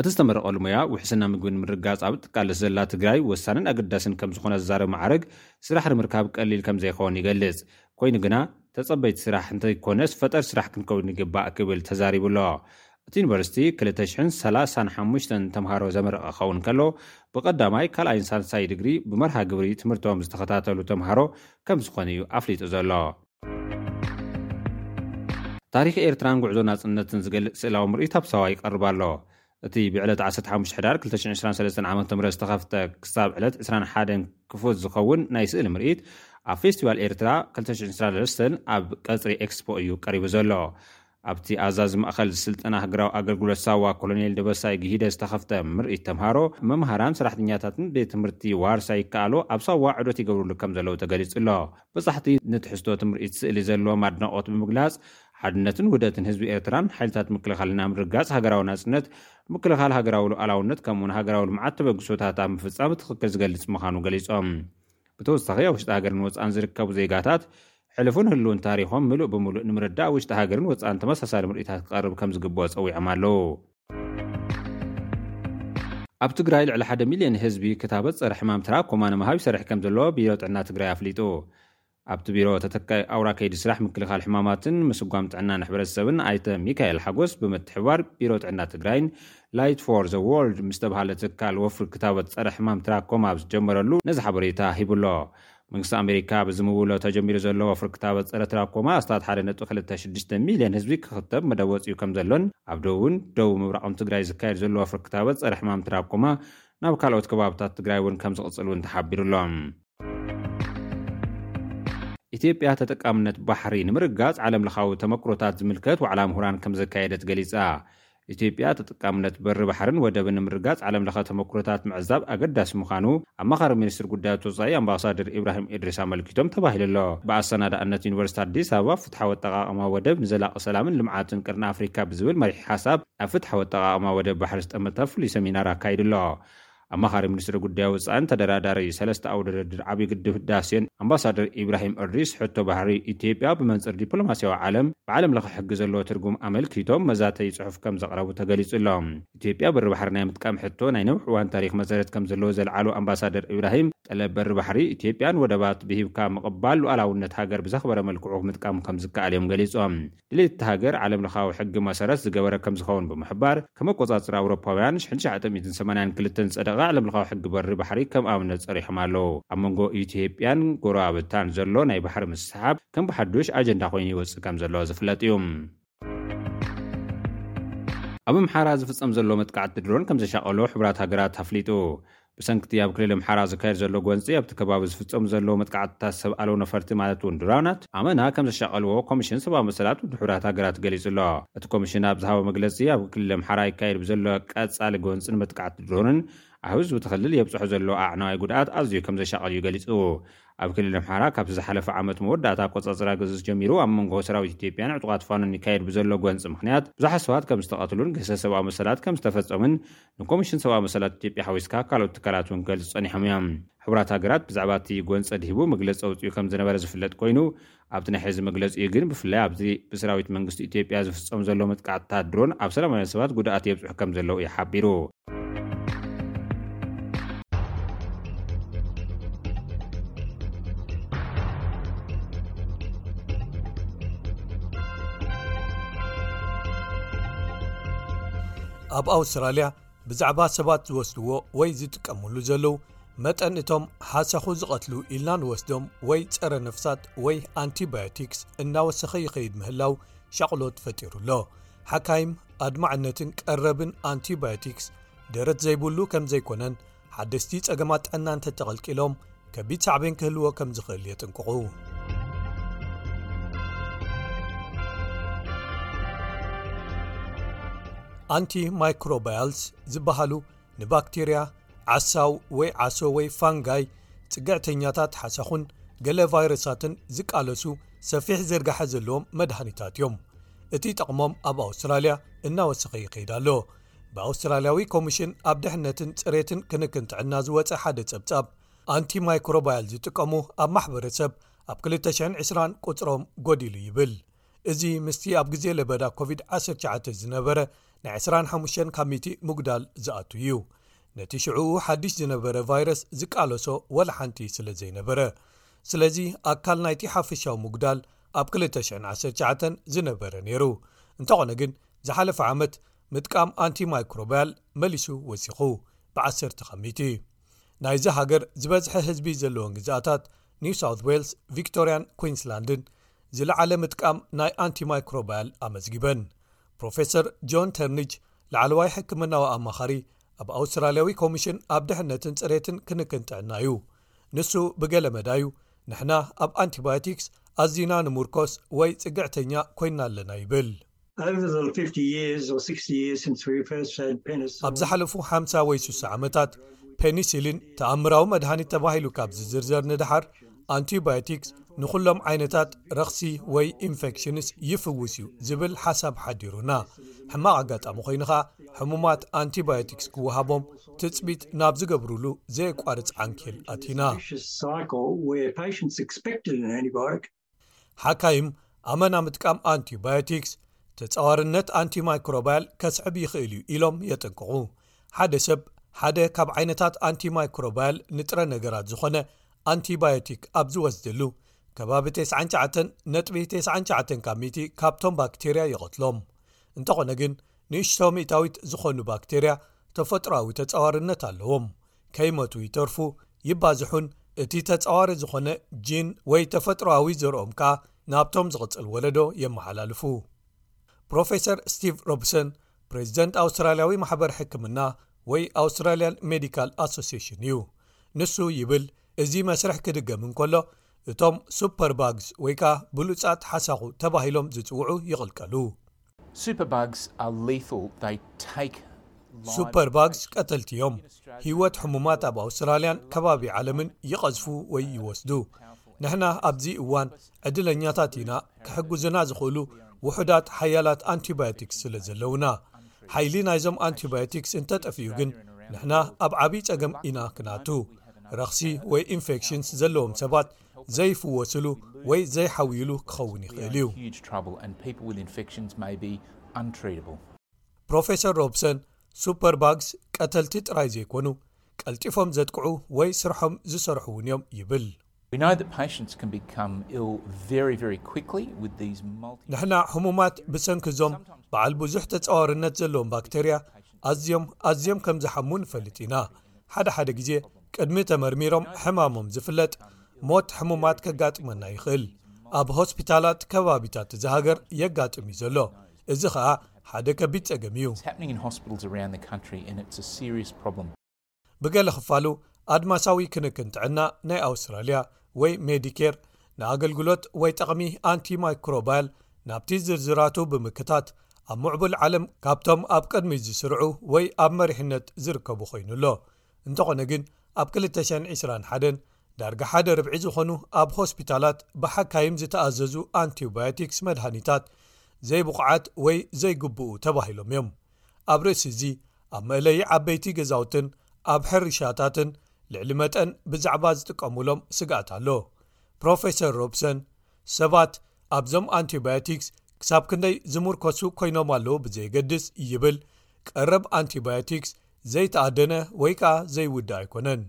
እቲ ዝተመረቐሉ ሞያ ውሕስና ምግቢ ንምርግጋጽ ኣብ እትቃለስ ዘላ ትግራይ ወሳንን ኣገዳስን ከም ዝኾነ ዝዛረብ መዓርግ፣ ስራሕ ንምርካብ ቀሊል ከም ዘይኸውን ይገልጽ። ኮይኑ ግና፣ ተፀበይቲ ስራሕ እንተይኮነስ ፈጠር ስራሕ ክንከውን ይግባእ ክብል ተዛሪቡ'ሎ። እቲ ዩኒቨርሲቲ ክልተ ሽሕን ሰላሳን ሓሙሽተን ተምሃሮ ዘመረቐ ክኸውን ከሎ ብቐዳማይ፣ ካልኣይን ሳልሳይ ድግሪ ብመርሃ ግብሪ ትምህርቶም ዝተኸታተሉ ተምሃሮ ከምዝኾኑ እዩ ኣፍሊጡ ዘሎ። ታሪኽ ኤርትራን ጉዕዞ ናጽነትን ዝገልጽ ስእላዊ ምርኢት ኣብ ሳዋ ይቐርብ ኣሎ። እቲ ብዕለት ዓሰርተ ሓሙሽተ ሕዳር ክልተ ሽሕን ዕስራን ሰለስተን ዓመተ ምህረት ዝተኸፍተ ክሳብ ዕለት ዕስራን ሓደን ክፉት ዝኸውን ናይ ስእሊ ምርኢት ኣብ ፌስቲቫል ኤርትራ ክልተ ሽሕን ዕስራን ሰለስተን ኣብ ቀጽሪ ኤክስፖ እዩ ቀሪቡ ዘሎ። ኣብቲ ኣዛዚ ማእኸል ስልጠና ሃገራዊ ኣገልግሎት ሳዋ ኮሎኔል ደበሳይ ግሂደ ዝተኸፍተ ምርኢት ተምሃሮ፣ መምሃራን፣ ሰራሕተኛታትን ቤት ትምህርቲ ዋርሳይ ይከኣሎ ኣብ ሳዋ ዑደት ይገብርሉ ከምዘለዉ ተገሊጹ ኣሎ። በጻሕቲ ንትሕዝቶ እቲ ምርኢት ስእሊ ዘለዎም ኣድናቖት ብምግላጽ፣ ሓድነትን ውህደትን ህዝቢ ኤርትራን ሓይልታት ምክልኻልን ኣብ ምርግጋጽ ሃገራዊ ናጽነት፣ ምክልኻል ሃገራዊ ሉኣላውነት ከምኡ'ውን ሃገራዊ ልምዓት ተበግሶታት ኣብ ምፍጻም ብትኽክል ዝገልጽ ምዃኑ ገሊጾም። ብተወሳኺ ኣብ ውሽጢ ሃገርን ወጻእን ዝርከቡ ዜጋታት ሕሉፍን ህሉውን ታሪኾም ምሉእ ብምሉእ ንምርዳእ ኣብ ውሽጢ ሃገርን ወጻእን ተመሳሳሊ ምርኢታት ክቐርብ ከምዝግበኦ ጸዊዖም ኣለዉ። ኣብ ትግራይ ልዕሊ ሓደ ሚልዮን ህዝቢ ክታበት ፀረ ሕማም ትራኮማ ንምሃብ ይሰርሕ ከም ዘሎ ቢሮ ጥዕና ትግራይ ኣፍሊጡ። ኣብቲ ቢሮ ተተካኢ ኣውራ ከይዲ ስራሕ ምክልኻል ሕማማትን ምስጓም ጥዕናን ሕብረተሰብን ኣይተ ሚካኤል ሓጎስ ብምትሕብባር ቢሮ ጥዕና ትግራይን ላይት ፎር ዘ ዎርልድ ምስተብሃለ ትካል ወፍሪ ክታበት ፀረ ሕማም ትራኮማ ኣብ ዝጀመረሉ ነዚ ሓበሬታ ሂቡ'ሎ። መንግስቲ ኣሜሪካ ብዚ ምውሎ ተጀሚሩ ዘሎ ወፍሪ ክታበት ጸረ ትራኮማ ኣስታት ሓደ ነጥቢ ክልተ ሽዱሽተ ሚልዮን ህዝቢ ክኽተብ መደብ ወጺኡ ከምዘሎን ኣብ ደቡብን ደቡብ ምብራቕን ትግራይ ዝካየድ ዘሎ ወፍሪ ክታበት ጸረ ሕማም ትራኮማ ናብ ካልኦት ከባብታት ትግራይ እውን ከምዝቕጽል እውን ተሓቢሩ ኣሎ። ኢትዮጵያ ተጠቃምነት ባሕሪ ንምርግጋፅ ዓለም ለኻዊ ተመክሮታት ዝምልከት ዋዕላ ምሁራን ከምዘካየደት ገሊፃ። ኢትዮጵያ ተጠቃምነት በሪ ባሕርን ወደብን ንምርግጋፅ ዓለም ለኸ ተመኩሮታት ምዕዛብ ኣገዳሲ ምዃኑ ኣማኻሪ ሚኒስትር ጉዳያት ወፃኢ ኣምባሳደር ኢብራሂም ኢድሪስ ኣመልኪቶም ተባሂሉ ኣሎ። ብኣሰናዳእነት ዩኒቨርሲቲ ኣዲስ ኣበባ ፍትሓዊ ኣጠቓቕማ ወደብ ንዘላቒ ሰላምን ልምዓትን ቀርኒ ኣፍሪካ ብዝብል መሪሕ ሓሳብ ኣብ ፍትሓዊ ኣጠቓቕማ ወደብ ባሕሪ ዝጠመተ ፍሉይ ሰሚናር ኣካይዱ ኣሎ። ኣማኻሪ ሚኒስትሪ ጉዳይ ወፃኢን ተደራዳሪ ሰለስተ ዓውደ ድርድር ዓብዪ ግድብ ህዳሴን ኣምባሳደር ኢብራሂም እድሪስ ሕቶ ባሕሪ ኢትዮጵያ ብመንፅር ዲፕሎማሲያዊ ዓለም ብዓለም ለኸ ሕጊ ዘለዎ ትርጉም ኣመልኪቶም መዛተዪ ፅሑፍ ከምዘቕረቡ ተገሊፁ ኣሎ። ኢትዮጵያ በሪ ባሕሪ ናይ ምጥቃም ሕቶ ናይ ነዊሕ እዋን ታሪክ መሰረት ከምዘለዎ ዘልዓሉ ኣምባሳደር ኢብራሂም ጠለብ በሪ ባሕሪ ኢትዮጵያን ወደባት ብሂብካ ምቕባል ሉኣላውነት ሃገር ብዘኽበረ መልክዑ ምጥቃም ከምዝከኣል እዮም ገሊፆም። ድሌት እታ ሃገር ዓለምለኻዊ ሕጊ መሰረት ዝገበረ ከምዝኸውን ብምሕባር፣ ከመቆጻጽራ ኣውሮፓውያን ሽሕን ትሽዓተ ሚእትን ሰማንያን ክልተን ዝጸደቐ ዓለምለኻዊ ሕጊ በሪ ባሕሪ ከም ኣብነት ጸሪሖም ኣለዉ። ኣብ መንጎ ኢትዮጵያን ጎረባብታን ዘሎ ናይ ባሕሪ ምስሕሓብ ከም ብሓዱሽ ኣጀንዳ ኮይኑ ይወጽእ ከምዘሎ ዝፍለጥ እዩ። ኣብ ኣምሓራ ዝፍጸም ዘሎ መጥቃዕቲ ድሮን ከምዘሻቐሎ ሕቡራት ሃገራት ኣፍሊጡ። ብሰንኪ'ቲ ኣብ ክልል ኣምሓራ ዝካየድ ዘሎ ጎንጺ፣ ኣብቲ ከባቢ ዝፍጸሙ ዘለዉ መጥቃዕትታት ሰብ ኣልቦ ነፈርቲ ማለት'ውን ድሮናት፣ ኣመና ከም ዘሻቐልዎ ኮሚሽን ሰብኣዊ መሰላት ውድብ ሕቡራት ሃገራት ገሊጹ ኣሎ። እቲ ኮሚሽን ኣብ ዝሃቦ መግለጺ፣ ኣብ ክልል ኣምሓራ ይካየድ ብዘሎ ቀጻሊ ጎንጽን መጥቃዕቲ ድሮንን፣ ኣብ ህዝቢ እቲ ክልል የብጽሖ ዘሎ ኣዕናዊ ጉድኣት ኣዝዩ ከም ዘሻቐል'ዩ ገሊጹ። ኣብ ክልል ኣምሓራ ካብቲ ዝሓለፈ ዓመት መወዳእታ ኣቆጻጽራ ግዝስ ጀሚሩ ኣብ መንጎ ሰራዊት ኢትዮጵያን ዕጡቓት ፋኖን ይካየድ ብዘሎ ጎንጺ ምኽንያት ብዙሓት ሰባት ከም ዝተቐትሉን ግህሰት ሰብኣዊ መሰላት ከም ዝተፈጸሙን ንኮሚሽን ሰብኣዊ መሰላት ኢትዮጵያ ሓዊስካ ካልኦት ትካላት እውን ክገልጹ ጸኒሖም እዮም። ሕቡራት ሃገራት ብዛዕባ እቲ ጎንጺ ኣድሂቡ መግለጺ ኣውጺኡ ከም ዝነበረ ዝፍለጥ ኮይኑ፣ ኣብቲ ናይ ሕዚ መግለጺኡ ግን ብፍላይ ኣብዚ ብሰራዊት መንግስቲ ኢትዮጵያ ዝፍጸም ዘሎ መጥቃዕትታት ድሮን ኣብ ሰላማውያን ሰባት ጉድኣት የብጽሑ ከም ዘለዉ እዩ ሓቢሩ። ኣብ ኣውስትራልያ ብዛዕባ ሰባት ዝወስድዎ ወይ ዝጥቀምሉ ዘለዉ መጠን እቶም ሓሰኹ ዝቐትሉ ኢልና ንወስዶም ወይ ጸረ ነፍሳት ወይ ኣንቲባዮቲክስ እናወሰኺ ይኸይድ ምህላው ሻቕሎት ፈጢሩ ኣሎ ሓካይም ኣድማዕነትን ቀረብን ኣንቲባዮቲክስ ደረት ዘይብሉ ከም ዘይኮነን ሓደስቲ ጸገማት ጥዕና እንተ ተቐልቂሎም ከቢድ ሳዕበን ክህልዎ ከም ዝኽእል የጥንቅቑ ኣንቲ ማይክሮባያልስ ዝበሃሉ ንባክቴርያ ዓሳው ወይ ዓሶ ወይ ፋንጋይ ጽግዕተኛታት ሓሳኹን ገለ ቫይረሳትን ዝቃለሱ ሰፊሕ ዝርጋሐ ዘለዎም መድሃኒታት እዮም እቲ ጠቕሞም ኣብ ኣውስትራልያ እናወሰኸ ይኸይዳ ኣሎ ብኣውስትራልያዊ ኮሚሽን ኣብ ድሕነትን ጽሬትን ክንክን ጥዕና ዝወጸ ሓደ ጸብጻብ ኣንቲ ማይክሮባያል ዝጥቀሙ ኣብ ማሕበረሰብ ኣብ 220 ቁጽሮም ጎዲሉ ይብል እዚ ምስቲ ኣብ ግዜ ለበዳ ኮቪድ-19 ዝነበረ ናይ 25 ካብ ሚቲ ምጉዳል ዝኣቱ እዩ ነቲ ሽዕኡ ሓድሽ ዝነበረ ቫይረስ ዝቃለሶ ወላ ሓንቲ ስለ ዘይነበረ ስለዚ ኣካል ናይቲ ሓፈሻዊ ምጉዳል ኣብ 219 ዝነበረ ነይሩ እንተኾነ ግን ዝሓለፈ ዓመት ምጥቃም ኣንቲማይክሮብያል መሊሱ ወሲኹ ብዓሰርተ ኸሚቲ ናይዚ ሃገር ዝበዝሐ ህዝቢ ዘለዎን ግዝኣታት ኒው ሳውት ዌልስ ቪክቶርያን ኩንስላንድን ዝለዓለ ምጥቃም ናይ ኣንቲማይክሮብያል ኣመዝጊበን ፕሮፌሰር ጆን ተርኒጅ ላዕለዋይ ሕክምናዊ ኣማኻሪ ኣብ ኣውስትራልያዊ ኮሚሽን ኣብ ድሕነትን ፅሬትን ክንክን ጥዕና እዩ ንሱ ብገለ መዳ እዩ ንሕና ኣብ ኣንቲባዮቲክስ ኣዚና ንምርኮስ ወይ ፅግዕተኛ ኮይና ኣለና ይብል ኣብ ዝሓለፉ ሓምሳ ወይ ስሳ ዓመታት ፔኒሲሊን ተኣምራዊ መድሃኒት ተባሂሉ ካብ ዝዝርዘር ንደሓር ኣንቲባዮቲክስ ንዅሎም ዓይነታት ረኽሲ ወይ ኢንፌክሽንስ ይፍውስ እዩ ዝብል ሓሳብ ሓዲሩና ሕማቕ ኣጋጣሚ ዀይኑ ኸኣ ሕሙማት ኣንቲባዮቲክስ ክወሃቦም ትጽቢት ናብ ዝገብርሉ ዘየቋርጽ ዓንኬል ኣቲና። ሓካይም ኣመና ምጥቃም ኣንቲባዮቲክስ ተጻዋርነት ኣንቲማይክሮባያል ከስዕብ ይኽእል እዩ ኢሎም የጠንቅቑ ሓደ ሰብ ሓደ ካብ ዓይነታት ኣንቲማይክሮባያል ንጥረ ነገራት ዝኾነ ኣንቲባዮቲክ ኣብ ዝወስደሉ ከባቢ 99 ነጥቢ 99 ካብ ሚቲ ካብቶም ባክተርያ ይቐትሎም እንተኾነ ግን ንእሽቶ ሚእታዊት ዝኾኑ ባክተርያ ተፈጥሮዊ ተጻዋርነት ኣለዎም ከይመቱ ይተርፉ፣ ይባዝሑን እቲ ተጻዋሪ ዝኾነ ጂን ወይ ተፈጥሮኣዊ ዘርኦም ከኣ ናብቶም ዝቕጽል ወለዶ የመሓላልፉ። ፕሮፌሰር ስቲቭ ሮብሰን ፕረዚደንት ኣውስትራልያዊ ማሕበር ሕክምና ወይ ኣውስትራልያን ሜዲካል ኣሶሴሽን እዩ። ንሱ ይብል እዚ መስርሕ ክድገም እንከሎ እቶም ሱፐር ባግስ ወይ ከኣ ብሉጻት ሓሳኹ ተባሂሎም ዝጽውዑ ይቕልቀሉ። ሱፐርባግስ ኣር ሊታል ዘይ ተይክ ላይቭስ ኦፍ ሱፐር ባግስ ቀተልቲ እዮም ህይወት ሕሙማት ኣብ ኣውስትራልያን ከባቢ ዓለምን ይቐዝፉ ወይ ይወስዱ። ንሕና ኣብዚ እዋን ዕድለኛታት ኢና ክሕግዙና ዝኽእሉ ውሑዳት ሓያላት ኣንቲባዮቲክስ ስለ ዘለዉና። ሓይሊ ናይዞም ኣንቲባዮቲክስ እንተ ጠፊኡ ግን ንሕና ኣብ ዓብዪ ጸገም ኢና ክንኣቱ። ረኽሲ ወይ ኢንፌክሽንስ ዘለዎም ሰባት ዘይፍወስሉ ወይ ዘይሓውዩሉ ክኸውን ይኽእል እዩ። ፕሮፌሰር ሮብሰን፣ ሱፐርባግስ ቀተልቲ ጥራይ ዘይኰኑ፣ ቀልጢፎም ዘጥቅዑ ወይ ስርሖም ዝሰርሑ እውን እዮም ይብል። ንሕና ሕሙማት ብሰንኪ እዞም በዓል ብዙሕ ተጻዋርነት ዘለዎም ባክተርያ ኣዝዮም ኣዝዮም ከም ዝሓሙ ንፈልጥ ኢና። ሓደ ሓደ ግዜ ቅድሚ ተመርሚሮም ሕማሞም ዝፍለጥ ሞት ሕሙማት ከጋጥመና ይኽእል ኣብ ሆስፒታላት ከባቢታት እዚ ሃገር የጋጥም እዩ ዘሎ እዚ ኸኣ ሓደ ከቢድ ጸገም እዩ ብገለ ክፋሉ ኣድማሳዊ ክንክን ጥዕና ናይ ኣውስትራልያ ወይ ሜዲኬር ንኣገልግሎት ወይ ጠቕሚ ኣንቲ ማይክሮባያል ናብቲ ዝርዝራቱ ብምክታት ኣብ ምዕቡል ዓለም ካብቶም ኣብ ቅድሚ ዝስርዑ ወይ ኣብ መሪሕነት ዝርከቡ ኮይኑ ኣሎ እንተኾነ ግን ኣብ ክልተ ሸን ዕስራን ሓደን ዳርጋ ሓደ ርብዒ ዝኾኑ ኣብ ሆስፒታላት ብሓካይም ዝተኣዘዙ ኣንቲባዮቲክስ መድሃኒታት ዘይብቑዓት ወይ ዘይግብኡ ተባሂሎም እዮም ኣብ ርእሲ እዚ ኣብ መእለዪ ዓበይቲ ገዛውትን ኣብ ሕርሻታትን ልዕሊ መጠን ብዛዕባ ዝጥቀሙሎም ስግኣት ኣሎ ፕሮፌሰር ሮብሰን ሰባት ኣብዞም ኣንቲባዮቲክስ ክሳብ ክንደይ ዝምርኮሱ ኮይኖም ኣለዉ ብዘየገድስ ይብል ቀረብ ኣንቲባዮቲክስ ዘይተኣደነ ወይ ከኣ ዘይውዳእ ኣይኮነን።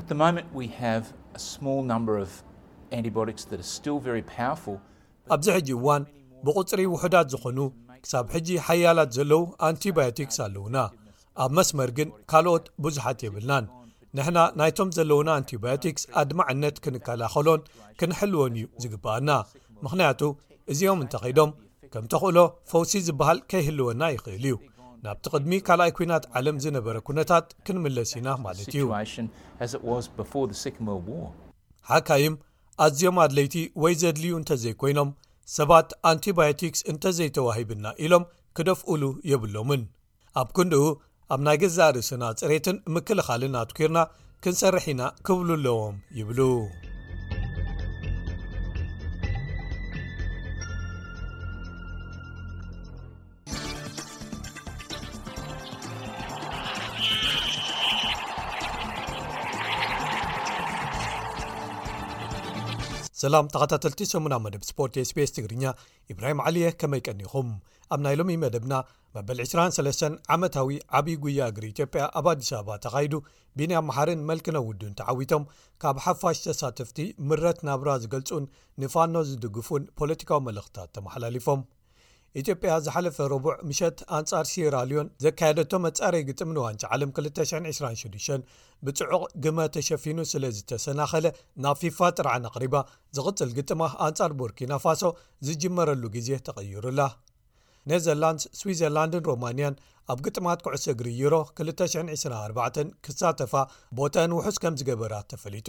At the moment we have a small number of antibiotics that are still very powerful. ኣብዚ ሕጂ እዋን ብቑጽሪ ውሑዳት ዝኾኑ ክሳብ ሕጂ ሓያላት ዘለዉ ኣንቲባዮቲክስ ኣለዉና። ኣብ መስመር ግን ካልኦት ብዙሓት የብልናን። ንሕና ናይቶም ዘለዉና ኣንቲባዮቲክስ ኣድማዕነት ክንከላኸሎን ክንሕልዎን እዩ ዝግበኣና። ምኽንያቱ እዚኦም እንተኺዶም፣ ከም ተኽእሎ ፈውሲ ዝበሃል ከይህልወና ይኽእል እዩ ናብቲ ቅድሚ ካልኣይ ኩናት ዓለም ዝነበረ ኩነታት ክንምለስ ኢና ማለት እዩ። ሓካይም ኣዝዮም ኣድለይቲ ወይ ዘድልዩ እንተዘይኮይኖም ሰባት ኣንቲባዮቲክስ እንተዘይተዋሂብና ኢሎም ክደፍኡሉ የብሎምን። ኣብ ክንድኡ ኣብ ናይ ገዛእ ርእስና ፅሬትን ምክልኻልን ኣትኲርና ክንሰርሕ ኢና ክብሉ ኣለዎም ይብሉ ሰላም ተኸታተልቲ ሰሙና መደብ ስፖርት ስፔስ ትግርኛ ኢብራሂም ዓሊየ ከመይ ቀኒኹም ኣብ ናይ ሎሚ መደብና መበል ዕስራን ሰለስተን ዓመታዊ ዓብዪ ጉያ እግሪ ኢትዮጵያ ኣብ ኣዲስ ኣበባ ተኻይዱ ቢንያም መሓርን መልክነ ውዱን ተዓዊቶም ካብ ሓፋሽ ተሳተፍቲ ምረት ናብራ ዝገልጹን ንፋኖ ዝድግፉን ፖለቲካዊ መልእኽትታት ተመሓላሊፎም ኢትዮጵያ ዝሓለፈ ረቡዕ ምሸት ኣንጻር ሲራልዮን ዘካየደቶ መጻረይ ግጥም ንዋንጫ ዓለም 226 ብጽዑቕ ግመ ተሸፊኑ ስለ ዝተሰናኸለ ናብ ፊፋ ጥርዓን ኣቕሪባ ዝቕጽል ግጥማ ኣንጻር ቡርኪናፋሶ ዝጅመረሉ ግዜ ተቐይሩላ ኔዘርላንድስ ስዊዘርላንድን ሮማንያን ኣብ ግጥማት ኩዕሶ እግሪ ዩሮ 224 ክሳተፋ ቦተን ውሑስ ከም ዝገበራ ተፈሊጡ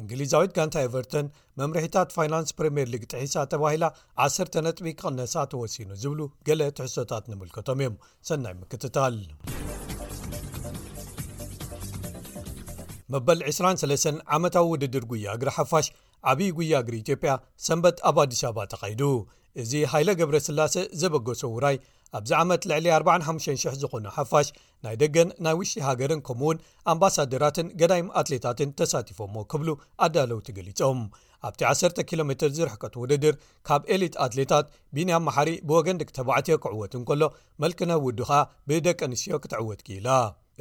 እንግሊዛዊት ጋንታ ኤቨርተን መምርሒታት ፋይናንስ ፕሪምየር ሊግ ጥሒሳ ተባሂላ 1ሰተ ነጥቢ ክቕነሳ ተወሲኑ ዝብሉ ገለ ትሕሶታት ንምልከቶም እዮም ሰናይ ምክትታል መበል 23 ዓመታዊ ውድድር ጉያ እግሪ ሓፋሽ ዓብይ ጉያ እግሪ ኢትዮጵያ ሰንበት ኣብ ኣዲስ ኣበባ ተኻይዱ። እዚ ሃይለ ገብረስላሰ ዘበገሶ ውራይ ኣብዚ ዓመት ልዕሊ 45 ሽሕ ዝኾኑ ሓፋሽ ናይ ደገን ናይ ውሽጢ ሃገርን ከምኡ ውን ኣምባሳደራትን ገዳይም ኣትሌታትን ተሳቲፎምዎ ክብሉ ኣዳለውቲ ገሊፆም። ኣብቲ 10 ኪሎ ሜትር ዝርሕቀት ውድድር ካብ ኤሊት ኣትሌታት ቢንያም መሓሪ ብወገን ድቂ ተባዕትዮ ክዕወት እንከሎ መልክነህ ውዱ ከኣ ብደቂ ኣንስትዮ ክትዕወት ክኢላ።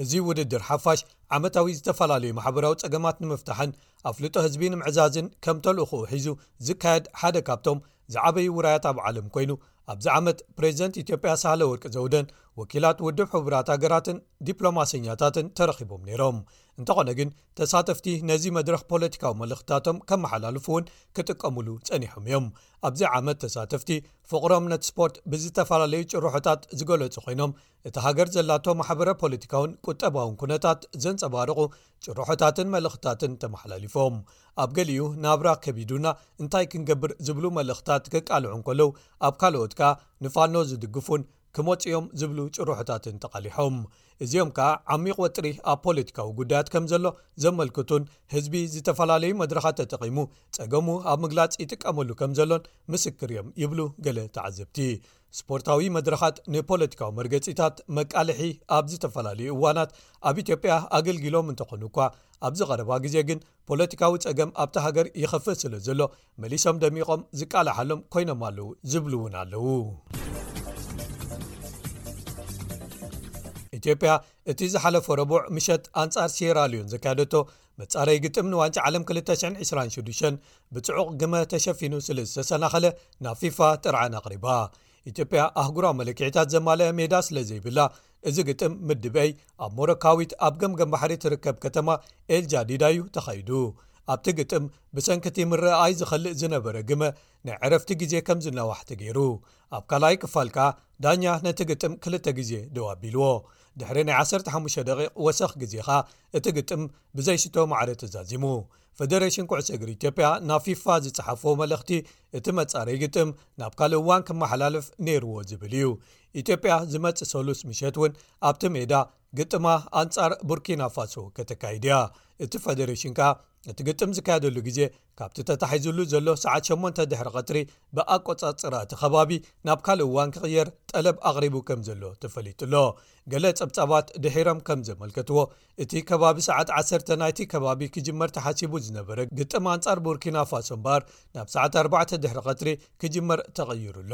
እዚ ውድድር ሓፋሽ ዓመታዊ ዝተፈላለዩ ማሕበራዊ ጸገማት ንምፍታሕን ኣፍልጦ ህዝቢ ንምዕዛዝን ከም ተልእኹኡ ሒዙ ዝካየድ ሓደ ካብቶም ዝዓበዩ ውራያት ኣብ ዓለም ኮይኑ ኣብዚ ዓመት ፕሬዚደንት ኢትዮጵያ ሳህለ ወርቂ ዘውደን ወኪላት ውድብ ሕቡራት ሃገራትን ዲፕሎማሰኛታትን ተረኺቦም ነይሮም እንተኾነ ግን ተሳተፍቲ ነዚ መድረኽ ፖለቲካዊ መልእኽትታቶም ከመሓላልፉ እውን ክጥቀምሉ ጸኒሖም እዮም ኣብዚ ዓመት ተሳተፍቲ ፍቕሮም ነቲ ስፖርት ብዝተፈላለዩ ጭርሖታት ዝገለጹ ኮይኖም እቲ ሃገር ዘላቶ ማሕበረ ፖለቲካውን ቁጠባውን ኩነታት ዘንፀባርቑ ጭርሖታትን መልእኽታትን ተመሓላሊፎም ኣብ ገሊኡ ናብራ ከቢዱና እንታይ ክንገብር ዝብሉ መልእኽታት ከቃልዑ እንከለው ኣብ ካልኦት ከኣ ንፋኖ ዝድግፉን ክመፅኦም ዝብሉ ጭርሖታትን ተቓሊሖም እዚኦም ከኣ ዓሚቕ ወጥሪ ኣብ ፖለቲካዊ ጉዳያት ከም ዘሎ ዘመልክቱን ህዝቢ ዝተፈላለዩ መድረኻት ተጠቒሙ ፀገሙ ኣብ ምግላፅ ይጥቀመሉ ከም ዘሎን ምስክር እዮም ይብሉ ገለ ተዓዘብቲ ስፖርታዊ መድረኻት ንፖለቲካዊ መርገጺታት መቃልሒ ኣብ ዝተፈላለዩ እዋናት ኣብ ኢትዮጵያ ኣገልጊሎም እንተኾኑ እኳ ኣብዚ ቐረባ ግዜ ግን ፖለቲካዊ ጸገም ኣብቲ ሃገር ይኸፍት ስለ ዘሎ መሊሶም ደሚቖም ዝቃልሓሎም ኮይኖም ኣለው ዝብሉ እውን ኣለው ኢትዮጵያ እቲ ዝሓለፈ ረቡዕ ምሸት ኣንጻር ሴራልዮን ዘካየደቶ መጻረይ ግጥም ንዋንጫ ዓለም 202ሽዱሸን ብጽዑቕ ግመ ተሸፊኑ ስለ ዝተሰናኸለ ናብ ፊፋ ጥርዓን ኣቕሪባ ኢትዮጵያ ኣህጉራዊ መለክዒታት ዘማልአ ሜዳ ስለ ዘይብላ እዚ ግጥም ምድበይ ኣብ ሞሮካዊት ኣብ ገምገም ባሕሪ ትርከብ ከተማ ኤልጃዲዳ እዩ ተኸይዱ ኣብቲ ግጥም ብሰንኪቲ ምረኣኣይ ዝኸልእ ዝነበረ ግመ ናይ ዕረፍቲ ግዜ ከም ዝናዋሕ ተገይሩ ኣብ ካልኣይ ክፋል ከኣ ዳኛ ነቲ ግጥም ክልተ ግዜ ደው ኣቢልዎ ድሕሪ ናይ 15 ደቂቕ ወሰኽ ግዜ ከኣ እቲ ግጥም ብዘይ ሽቶ ማዕረ ተዛዚሙ ፈደሬሽን ኩዕሶ እግሪ ኢትዮጵያ ናብ ፊፋ ዝጸሓፎ መልእኽቲ እቲ መጻረይ ግጥም ናብ ካልእ እዋን ክመሓላልፍ ነይርዎ ዝብል እዩ ኢትዮጵያ ዝመጽእ ሰሉስ ምሸት እውን ኣብቲ ሜዳ ግጥማ ኣንጻር ቡርኪናፋሶ ከተካይድ እያ እቲ ፈደሬሽን ከኣ እቲ ግጥም ዝካየደሉ ግዜ ካብቲ ተታሒዝሉ ዘሎ ሰዓት 8ን ድሕሪ ቀትሪ ብኣቆጻጽራ እቲ ከባቢ ናብ ካልእ እዋን ክቕየር ጠለብ ኣቕሪቡ ከም ዘሎ ተፈሊጡ ኣሎ ገለ ጸብጻባት ድሒሮም ከም ዘመልከትዎ እቲ ከባቢ ሰዓት ዓሰርተ ናይቲ ከባቢ ክጅመር ተሓሲቡ ዝነበረ ግጥም ኣንጻር ቡርኪና ፋሶ እምበኣር ናብ ሰዓት ኣርባዕተ ድሕሪ ቀትሪ ክጅመር ተቐይሩ ኣሎ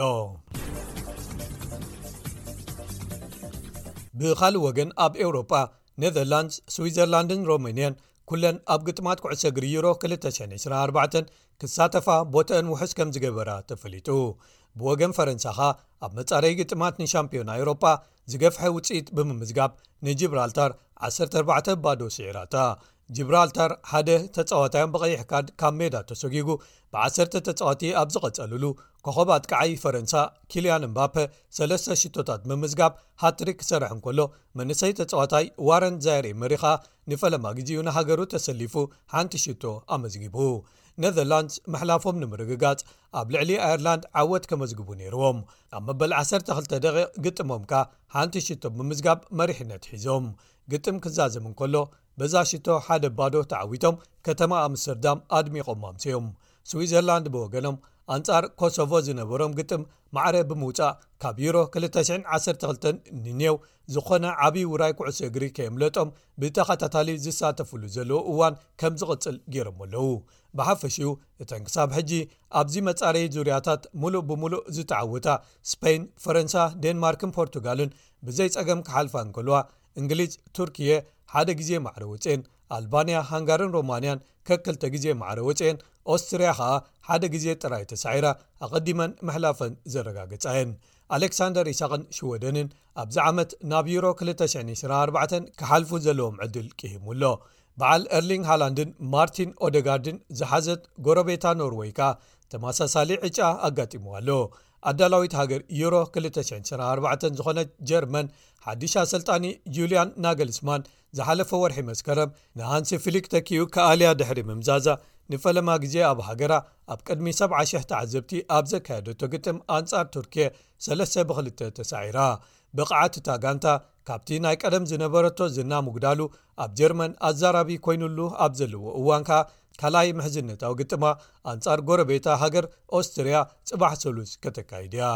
ብኻልእ ወገን ኣብ ኤውሮጳ ኔዘርላንድስ ስዊዘርላንድን ሮማንያን ኩለን ኣብ ግጥማት ኩዕሰ ግሪ ዩሮ 224 ክሳተፋ ቦተኣን ውሑስ ከም ዝገበራ ተፈሊጡ። ብወገን ፈረንሳኻ ኣብ መጻረይ ግጥማት ንሻምፒዮና ኤሮጳ ዝገፍሐ ውጽኢት ብምምዝጋብ ንጅብራልታር 14 ባዶ ስዒራታ። ጅብራልታር ሓደ ተጻዋታዮም ብቐይሕ ካርድ ካብ ሜዳ ተሰጉጉ ብ1 ተጻዋቲ ኣብ ዝቐጸሉሉ ኮኸብ ኣጥቃዓይ ፈረንሳ ኪልያን እምባፐ ሰለስተ ሽቶታት ምምዝጋብ ሃትሪክ ክሰርሕ እንከሎ መንሰይ ተጻዋታይ ዋረን ዛይር ኤመሪኻ ንፈለማ ግዜኡ ንሃገሩ ተሰሊፉ ሓንቲ ሽቶ ኣመዝጊቡ። ነዘርላንድስ ምሕላፎም ንምርግጋጽ ኣብ ልዕሊ ኣየርላንድ ዓወት ከመዝግቡ ነይርዎም። ኣብ መበል ዓሰርተ ክልተ ደቒቕ ግጥሞም ከኣ ሓንቲ ሽቶ ብምምዝጋብ መሪሕነት ሒዞም። ግጥም ክዛዘም እንከሎ በዛ ሽቶ ሓደ ባዶ ተዓዊቶም ከተማ ኣምስተርዳም ኣድሚቖማ ኣምሰዮም። ስዊዘርላንድ ብወገኖም ኣንጻር ኮሶቮ ዝነበሮም ግጥም ማዕረ ብምውጻእ ካብ ዩሮ 212 ንኔው ዝኾነ ዓብዪ ውራይ ኩዕሶ እግሪ ከየምለጦም ብተኸታታሊ ዝሳተፍሉ ዘለዎ እዋን ከም ዝቕጽል ገይሮም ኣለዉ ብሓፈሽኡ እተን ክሳብ ሕጂ ኣብዚ መጻረዪ ዙርያታት ሙሉእ ብምሉእ ዝተዓወታ ስፐይን ፈረንሳ ዴንማርክን ፖርቱጋልን ብዘይ ጸገም ክሓልፋ እንከልዋ እንግሊዝ ቱርክየ ሓደ ግዜ ማዕረ ወጽኤን ኣልባንያ ሃንጋርን ሮማንያን ከክልተ ግዜ ማዕረ ወጽኤን ኦስትርያ ከኣ ሓደ ግዜ ጥራይ ተሳዒራ ኣቐዲመን ምሕላፈን ዘረጋገጻየን ኣሌክሳንደር ኢሳቅን ሽወደንን ኣብዚ ዓመት ናብ ዩሮ 224 ክሓልፉ ዘለዎም ዕድል ቅሂሙ ኣሎ በዓል ኤርሊንግ ሃላንድን ማርቲን ኦደጋርድን ዝሓዘት ጎረቤታ ኖርወይ ከኣ ተመሳሳሊ ዕጫ ኣጋጢምዋ ኣሎ ኣዳላዊት ሃገር ዩሮ 224 ዝኾነት ጀርመን ሓድሽ ኣሰልጣኒ ጁልያን ናገልስማን ዝሓለፈ ወርሒ መስከረም ንሃንሲ ፍሊክ ተኪኡ ክኣልያ ድሕሪ ምምዛዛ ንፈለማ ግዜ ኣብ ሃገራ ኣብ ቅድሚ 70,00 ተዓዘብቲ ኣብ ዘካየደቶ ግጥም ኣንጻር ቱርክየ 3 ብ2 ተሳዒራ ብቕዓት እታ ጋንታ ካብቲ ናይ ቀደም ዝነበረቶ ዝና ምጉዳሉ ኣብ ጀርመን ኣዛራቢ ኮይኑሉ ኣብ ዘለዎ እዋን ከኣ ካልኣይ ምሕዝነታዊ ግጥማ ኣንጻር ጎረቤታ ሃገር ኦስትርያ ጽባሕ ሰሉስ ከተካይድ እያ።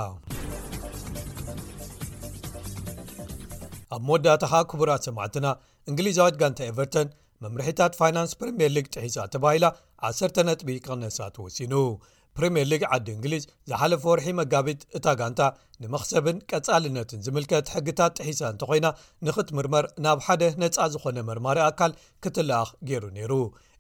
ኣብ መወዳእታ ኸኣ ክቡራት ሰማዕትና እንግሊዛዊት ጋንታ ኤቨርተን መምርሒታት ፋይናንስ ፕሪምየር ሊግ ጥሒሳ ተባሂላ 1ሰ ነጥቢ ክቕነሳ ተወሲኑ ፕሪምየር ሊግ ዓዲ እንግሊዝ ዝሓለፈ ወርሒ መጋቢት እታ ጋንታ ንመኽሰብን ቀጻልነትን ዝምልከት ሕግታት ጥሒሳ እንተኾይና ንኽትምርመር ናብ ሓደ ነፃ ዝኾነ መርማሪ ኣካል ክትለኣኽ ገይሩ ነይሩ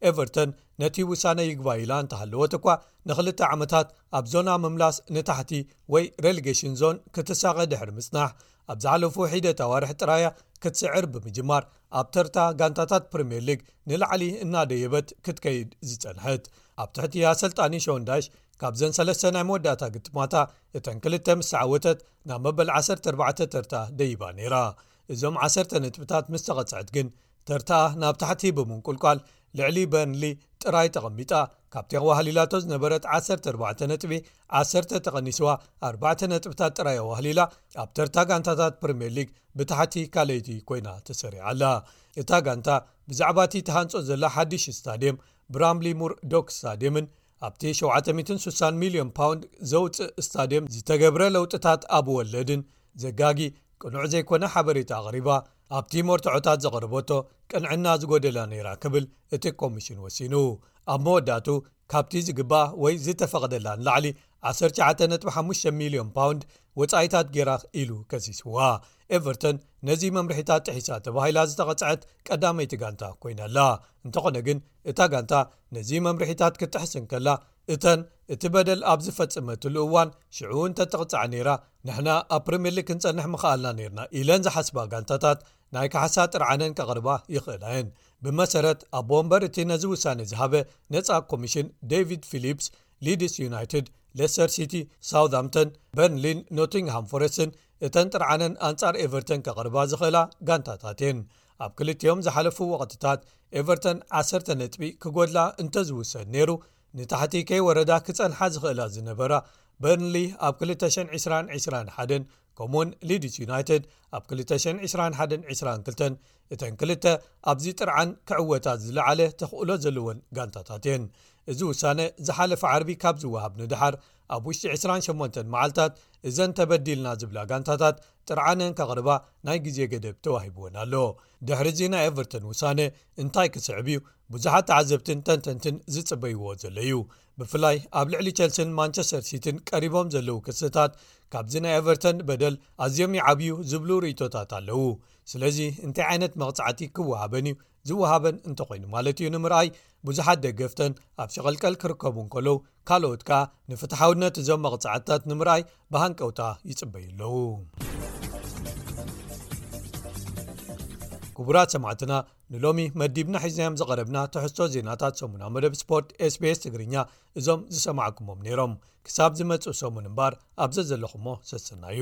ኤቨርተን ነቲ ውሳነ ይግባ ኢላ እንተሃለወት እኳ ንክልተ ዓመታት ኣብ ዞና ምምላስ ንታሕቲ ወይ ሬሊጌሽን ዞን ክትሳቐ ድሕሪ ምጽናሕ ኣብ ዝሓለፉ ሒደት ኣዋርሒ ጥራያ ክትስዕር ብምጅማር ኣብ ተርታ ጋንታታት ፕሪምየር ሊግ ንላዕሊ እናደየበት ክትከይድ ዝጸንሐት ኣብ ትሕቲ ኣሰልጣኒ ሸወንዳይሽ ካብዘን ሰለስተ ናይ መወዳእታ ግጥማታ እተን ክልተ ምስተዓወተት ናብ መበል 14 ተርታ ደይባ ነይራ እዞም 1ሰተ ነጥብታት ምስ ተቐጽዐት ግን ተርታኣ ናብ ታሕቲ ብምንቁልቋል ልዕሊ በርንሊ ጥራይ ተቐሚጣ ካብቲ ኣዋህሊላቶ ዝነበረት 14 ነጥቢ 1ሰተ ተቐኒስዋ 4 ነጥብታት ጥራይ ኣዋህሊላ ኣብ ተርታ ጋንታታት ፕሪምየር ሊግ ብታሕቲ ካልይቲ ኮይና ተሰሪዓ ኣላ እታ ጋንታ ብዛዕባ እቲ ተሃንፆ ዘላ ሓድሽ ስታድየም ብራምሊ ሙር ዶክ ስታድየምን ኣብቲ 760 ሚልዮን ፓውንድ ዘውፅእ ስታድየም ዝተገብረ ለውጥታት ኣብ ወለድን ዘጋጊ ቅኑዕ ዘይኮነ ሓበሬታ ኣቕሪባ ኣብቲ ሞርትዖታት ዘቕርበቶ ቅንዕና ዝጎደላ ነይራ ክብል እቲ ኮሚሽን ወሲኑ ኣብ መወዳእቱ ካብቲ ዝግባኣ ወይ ዝተፈቕደላን ላዕሊ 19.5 ሚልዮን ፓውንድ ወጻኢታት ገይራ ኢሉ ከሲስዋ ኤቨርተን ነዚ መምርሒታት ጥሒሳ ተባሂላ ዝተቐጽዐት ቀዳመይቲ ጋንታ ኮይናኣላ እንተኾነ ግን እታ ጋንታ ነዚ መምርሒታት ክትጥሕስ እንከላ እተን እቲ በደል ኣብ ዝፈጽመትሉ እዋን ሽዑ እንተትቕጽዐ ነይራ ንሕና ኣብ ፕሪምየር ሊግ ክንጸንሕ ምኽኣልና ነርና ኢለን ዝሓስባ ጋንታታት ናይ ካሓሳ ጥርዓነን ከቕርባ ይኽእላየን ብመሰረት ኣብ ወንበር እቲ ነዚ ውሳኔ ዝሃበ ነፃ ኮሚሽን ደቪድ ፊሊፕስ ሊድስ ዩናይትድ ሌስተር ሲቲ ሳውምተን በርንሊን ኖቲንግሃም ፎረስትን እተን ጥርዓነን ኣንጻር ኤቨርተን ከቕርባ ዝኽእላ ጋንታታት እየን ኣብ ክልቲኦም ዝሓለፉ ወቕትታት ኤቨርተን 1ሰተ ነጥቢ ክጎድላ እንተዝውሰድ ነይሩ ንታሕቲ ከይ ወረዳ ክጸንሓ ዝኽእላ ዝነበራ በርንሊ ኣብ 22021 ከምኡውን ሊድስ ዩናይትድ ኣብ 221 22 እተን ክልተ ኣብዚ ጥርዓን ክዕወታ ዝለዓለ ተኽእሎ ዘለዎን ጋንታታት እየን እዚ ውሳነ ዝሓለፈ ዓርቢ ካብ ዝወሃብ ንድሓር ኣብ ውሽጢ 28 መዓልታት እዘን ተበዲልና ዝብላ ጋንታታት ጥርዓነን ከቕርባ ናይ ግዜ ገደብ ተዋሂብዎን ኣሎ ድሕሪ እዚ ናይ ኤቨርተን ውሳነ እንታይ ክስዕብ እዩ ብዙሓት ተዓዘብትን ተንተንትን ዝጽበይዎ ዘለ እዩ ብፍላይ ኣብ ልዕሊ ቸልሲን ማንቸስተር ሲቲን ቀሪቦም ዘለዉ ክስታት ካብዚ ናይ ኤቨርተን በደል ኣዝዮም ይዓብዩ ዝብሉ ርእይቶታት ኣለዉ ስለዚ እንታይ ዓይነት መቕጻዕቲ ክወሃበን እዩ ዝወሃበን እንተኾይኑ ማለት እዩ ንምርኣይ ብዙሓት ደገፍተን ኣብ ሸቐልቀል ክርከቡ እንከለዉ ካልኦት ከኣ ንፍትሓውነት እዞም መቕጻዕትታት ንምርኣይ ብሃንቀውታ ይጽበዩ ኣለዉ ክቡራት ሰማዕትና ንሎሚ መዲብና ሒዝናዮም ዝቐረብና ትሕዝቶ ዜናታት ሰሙናዊ መደብ ስፖርት ስbs ትግርኛ እዞም ዝሰማዕኩሞም ነይሮም ክሳብ ዝመጽእ ሰሙን እምበር ኣብዘ ዘለኹሞ ሰሰናዩ